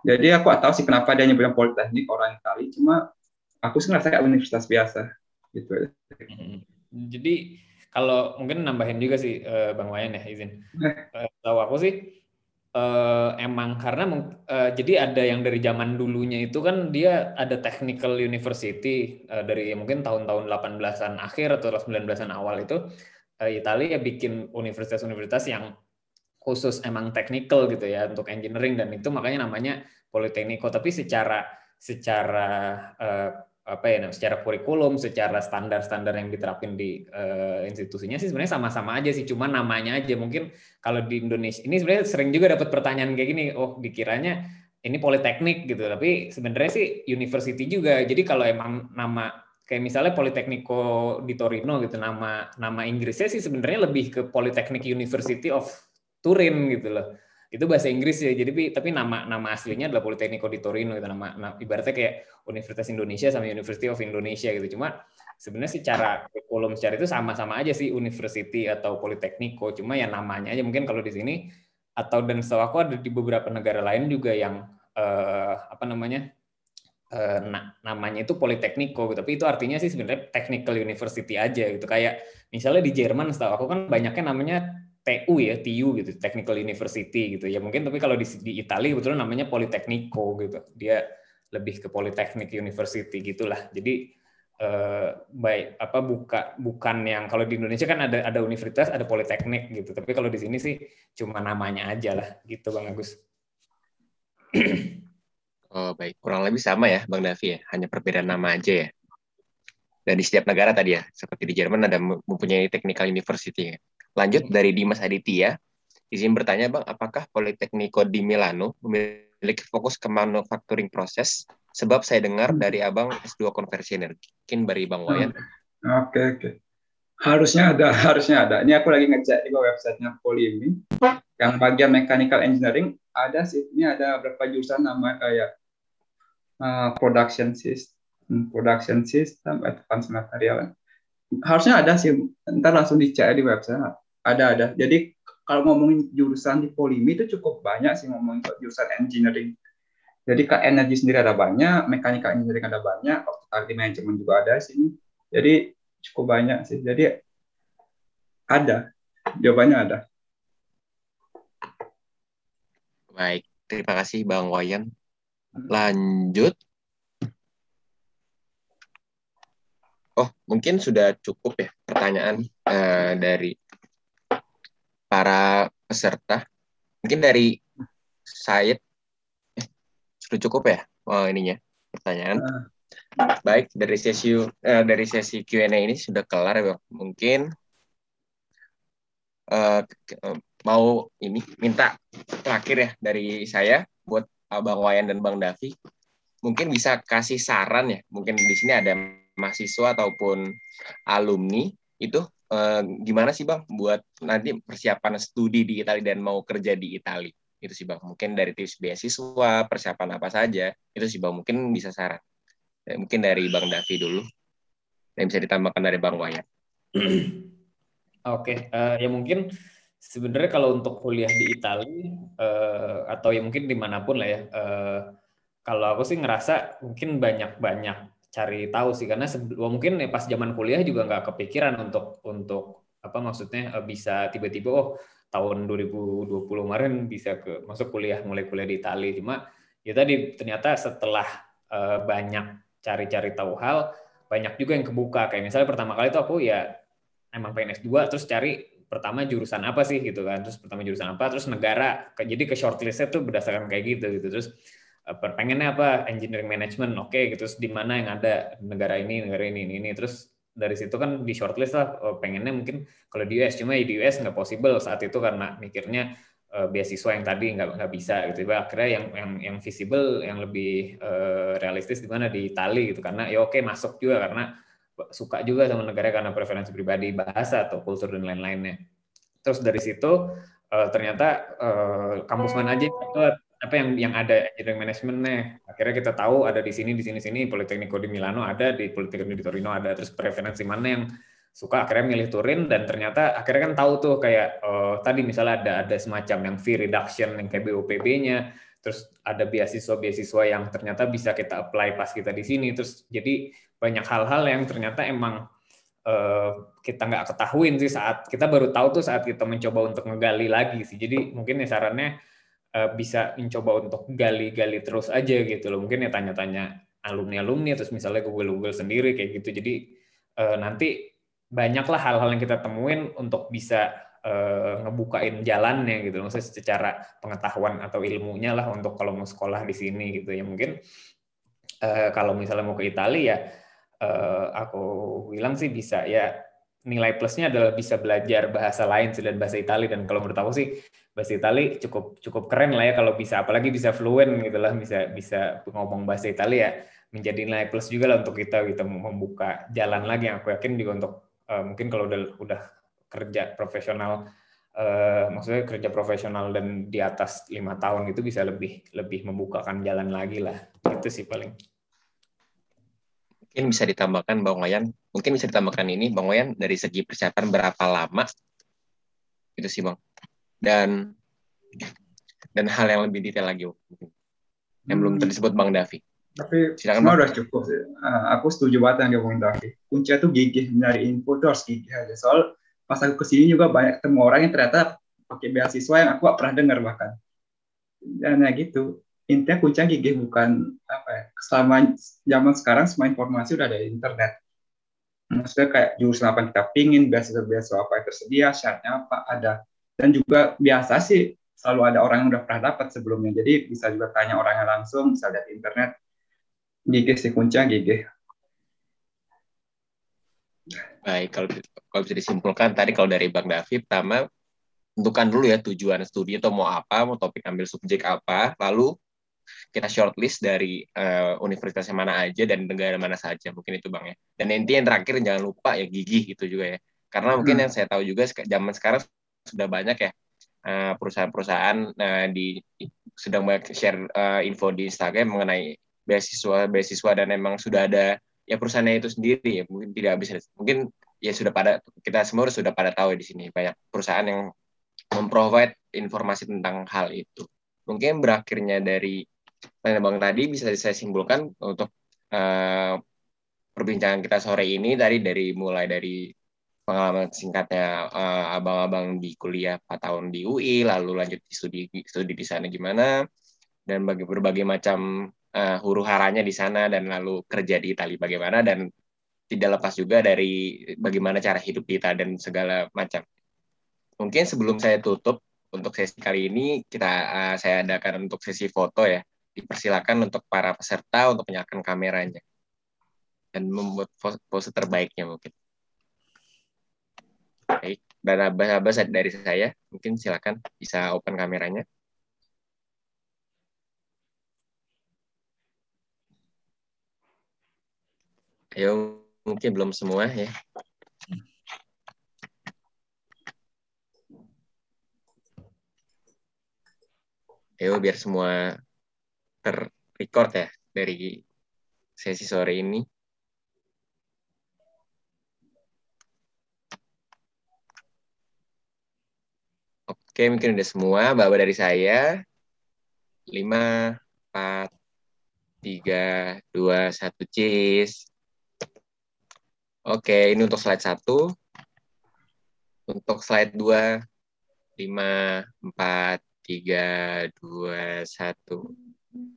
Jadi aku gak tahu sih kenapa dia nyebutnya Politeknik orang Itali, cuma aku sih ngerasa kayak universitas biasa gitu. Hmm. Jadi kalau mungkin nambahin juga sih eh, Bang Wayan ya izin. Eh, tahu aku sih uh, emang karena uh, jadi ada yang dari zaman dulunya itu kan dia ada technical university uh, dari mungkin tahun-tahun 18-an akhir atau 19-an awal itu uh, Italia bikin universitas-universitas yang khusus emang technical gitu ya untuk engineering dan itu makanya namanya Politecnico tapi secara secara uh, apa ya secara kurikulum, secara standar-standar yang diterapin di uh, institusinya sih sebenarnya sama-sama aja sih, cuma namanya aja. Mungkin kalau di Indonesia ini sebenarnya sering juga dapat pertanyaan kayak gini, oh dikiranya ini politeknik gitu, tapi sebenarnya sih university juga. Jadi kalau emang nama kayak misalnya Politecnico di Torino gitu, nama nama Inggrisnya sih sebenarnya lebih ke Polytechnic University of Turin gitu loh itu bahasa Inggris ya jadi tapi nama nama aslinya adalah Politecnico di Torino gitu. Nama, nama ibaratnya kayak Universitas Indonesia sama University of Indonesia gitu. Cuma sebenarnya secara kurikulum secara itu sama-sama aja sih university atau Politecnico cuma ya namanya aja mungkin kalau di sini atau dan setahu aku ada di beberapa negara lain juga yang eh, apa namanya eh, nah, namanya itu Politecnico gitu. tapi itu artinya sih sebenarnya technical university aja gitu. Kayak misalnya di Jerman setahu aku kan banyaknya namanya TU ya, TU gitu, Technical University gitu. Ya mungkin tapi kalau di, di Italia betul namanya Politecnico gitu. Dia lebih ke Polytechnic University gitulah. Jadi eh, baik apa buka bukan yang kalau di Indonesia kan ada ada universitas, ada politeknik gitu. Tapi kalau di sini sih cuma namanya aja lah gitu Bang Agus. Oh, baik. Kurang lebih sama ya Bang Davi ya. Hanya perbedaan nama aja ya. Dan di setiap negara tadi ya, seperti di Jerman ada mempunyai technical university ya Lanjut dari Dimas Aditya, izin bertanya Bang, apakah Politekniko di Milano memiliki fokus ke manufacturing proses? Sebab saya dengar hmm. dari Abang S2 konversi energi. Mungkin dari Bang Wayan. Hmm. Oke, oke. Harusnya ada, (laughs) harusnya ada. Ini aku lagi ngecek di websitenya Polimi. Yang bagian mechanical engineering ada sih. Ini ada beberapa jurusan nama kayak uh, production system, production system, advanced material. Harusnya ada sih. Ntar langsung dicek di website ada ada. Jadi kalau ngomongin jurusan di Polimi itu cukup banyak sih ngomongin jurusan engineering. Jadi ke energi sendiri ada banyak mekanika engineering ada banyak hospitality management juga ada sih. Jadi cukup banyak sih. Jadi ada. Jawabannya ada. Baik. Terima kasih bang Wayan. Lanjut. Oh, mungkin sudah cukup ya pertanyaan uh, dari para peserta. Mungkin dari Said, eh, sudah cukup ya oh, ininya pertanyaan. Baik dari sesi uh, dari sesi Q&A ini sudah kelar ya, Mungkin uh, mau ini minta terakhir ya dari saya buat Abang Wayan dan Bang Davi. Mungkin bisa kasih saran ya. Mungkin di sini ada mahasiswa ataupun alumni itu eh, gimana sih bang buat nanti persiapan studi di Italia dan mau kerja di Italia itu sih bang. Mungkin dari tips beasiswa persiapan apa saja itu sih bang. Mungkin bisa saran. Ya, mungkin dari bang Davi dulu. Dan bisa ditambahkan dari bang Wayan (clears throat) oke uh, ya mungkin sebenarnya kalau untuk kuliah di Italia uh, atau ya mungkin di mana pun lah ya, uh, kalau aku sih ngerasa mungkin banyak-banyak cari tahu sih karena sebelum mungkin ya pas zaman kuliah juga nggak kepikiran untuk untuk apa maksudnya uh, bisa tiba-tiba oh tahun 2020 kemarin bisa ke masuk kuliah mulai kuliah di Italia cuma ya tadi ternyata setelah uh, banyak cari-cari tahu hal banyak juga yang kebuka. Kayak misalnya pertama kali itu aku ya emang pengen S2 terus cari pertama jurusan apa sih gitu kan. Terus pertama jurusan apa terus negara. Jadi ke shortlistnya tuh berdasarkan kayak gitu gitu. Terus eh, pengennya apa engineering management oke okay, gitu di mana yang ada negara ini negara ini ini, ini. terus dari situ kan di shortlist lah oh, pengennya mungkin kalau di US cuma di US nggak possible saat itu karena mikirnya uh, beasiswa yang tadi nggak nggak bisa gitu. Akhirnya yang yang yang visible yang lebih uh, realistis di mana? Di Itali gitu. Karena ya oke masuk juga karena suka juga sama negara karena preferensi pribadi bahasa atau kultur dan lain-lainnya. Terus dari situ uh, ternyata uh, kampus mana aja itu apa yang yang ada engineering manajemennya. Akhirnya kita tahu ada di sini di sini sini Politecnico di Milano ada, di Politecnico di Torino ada. Terus preferensi mana yang suka akhirnya milih Turin dan ternyata akhirnya kan tahu tuh kayak uh, tadi misalnya ada ada semacam yang fee reduction yang kayak BOPB-nya terus ada beasiswa-beasiswa yang ternyata bisa kita apply pas kita di sini terus jadi banyak hal-hal yang ternyata emang uh, kita nggak ketahuin sih saat kita baru tahu tuh saat kita mencoba untuk ngegali lagi sih. Jadi mungkin ya sarannya uh, bisa mencoba untuk gali-gali terus aja gitu loh. Mungkin ya tanya-tanya alumni-alumni terus misalnya Google-Google sendiri kayak gitu. Jadi uh, nanti banyaklah hal-hal yang kita temuin untuk bisa uh, ngebukain jalannya gitu maksudnya secara pengetahuan atau ilmunya lah untuk kalau mau sekolah di sini gitu ya mungkin uh, kalau misalnya mau ke Italia ya uh, aku bilang sih bisa ya nilai plusnya adalah bisa belajar bahasa lain selain bahasa Italia dan kalau menurut aku sih bahasa Italia cukup cukup keren lah ya kalau bisa. Apalagi bisa fluent gitu lah bisa bisa ngomong bahasa Italia ya. Menjadi nilai plus juga lah untuk kita kita membuka jalan lagi. Yang aku yakin juga untuk uh, mungkin kalau udah udah kerja profesional uh, maksudnya kerja profesional dan di atas lima tahun itu bisa lebih lebih membukakan jalan lagi lah. Itu sih paling. Mungkin bisa ditambahkan Bang Wayan, mungkin bisa ditambahkan ini Bang Wayan dari segi persiapan berapa lama? Itu sih Bang. Dan dan hal yang lebih detail lagi mungkin. yang belum hmm. disebut Bang Davi. Tapi Silakan, semua udah cukup sih. Uh, aku setuju banget yang ngomongin Davi. Kunci itu gigih nyari info tuh harus gigih aja. Soal pas aku ke sini juga banyak ketemu orang yang ternyata pakai beasiswa yang aku gak pernah dengar bahkan. Dan ya gitu intinya kuncinya gigih bukan apa ya selama zaman sekarang semua informasi udah ada di internet maksudnya kayak jurusan apa yang kita pingin beasiswa-beasiswa apa yang tersedia syaratnya apa ada dan juga biasa sih selalu ada orang yang udah pernah dapat sebelumnya. Jadi bisa juga tanya orangnya langsung bisa lihat internet. Gigih sih kuncinya gigih. Baik kalau kalau bisa disimpulkan tadi kalau dari Bang David pertama tentukan dulu ya tujuan studi atau mau apa mau topik ambil subjek apa. Lalu kita shortlist dari uh, universitas yang mana aja dan negara mana saja. Mungkin itu bang ya. Dan nanti yang terakhir jangan lupa ya gigih gitu juga ya. Karena mungkin hmm. yang saya tahu juga zaman sekarang sudah banyak ya uh, perusahaan-perusahaan uh, di sedang banyak share uh, info di Instagram mengenai beasiswa beasiswa dan memang sudah ada ya perusahaannya itu sendiri ya mungkin tidak bisa mungkin ya sudah pada kita semua sudah pada tahu ya di sini banyak perusahaan yang memprovide informasi tentang hal itu. Mungkin berakhirnya dari Bang tadi bisa saya simpulkan untuk uh, perbincangan kita sore ini tadi dari mulai dari pengalaman singkatnya uh, abang-abang di kuliah 4 tahun di UI lalu lanjut di studi studi di sana gimana dan bagi berbagai macam uh, huru haranya di sana dan lalu kerja di Italia bagaimana dan tidak lepas juga dari bagaimana cara hidup kita dan segala macam. Mungkin sebelum saya tutup untuk sesi kali ini kita uh, saya adakan untuk sesi foto ya dipersilakan untuk para peserta untuk menyalakan kameranya dan membuat pose terbaiknya mungkin. Baik, abas-abas dari saya, mungkin silakan bisa open kameranya. Ayo, mungkin belum semua ya. Ayo biar semua terrecord ya dari sesi sore ini. Oke, mungkin udah semua. Bapak dari saya. 5, 4, 3, 2, 1, cheese. Oke, ini untuk slide 1. Untuk slide 2, 5, 4, 3, 2, 1.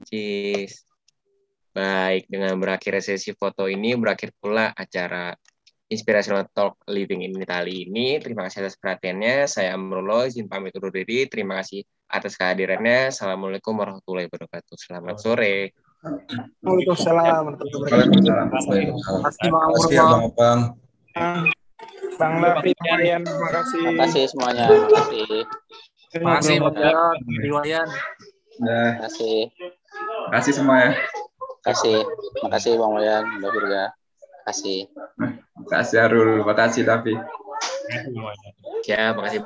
Cheese. Baik, dengan berakhir sesi foto ini, berakhir pula acara Inspirational Talk Living in Italy ini. Terima kasih atas perhatiannya. Saya Amrullah, izin pamit undur diri. Terima kasih atas kehadirannya. Assalamualaikum warahmatullahi wabarakatuh. Selamat sore. Waalaikumsalam. Waalaikumsalam. Terima kasih Bang Terima kasih ya Bang Opang. Bang Lafi. Terima kasih. Terima kasih semuanya. Terima kasih. Terima kasih Bang Terima kasih. terima kasih semua ya. Terima kasih. Terima kasih Bang Wayan, Mbak Virga. Kasih. Terima kasih Arul, terima kasih Davi. Terima. Ya, makasih.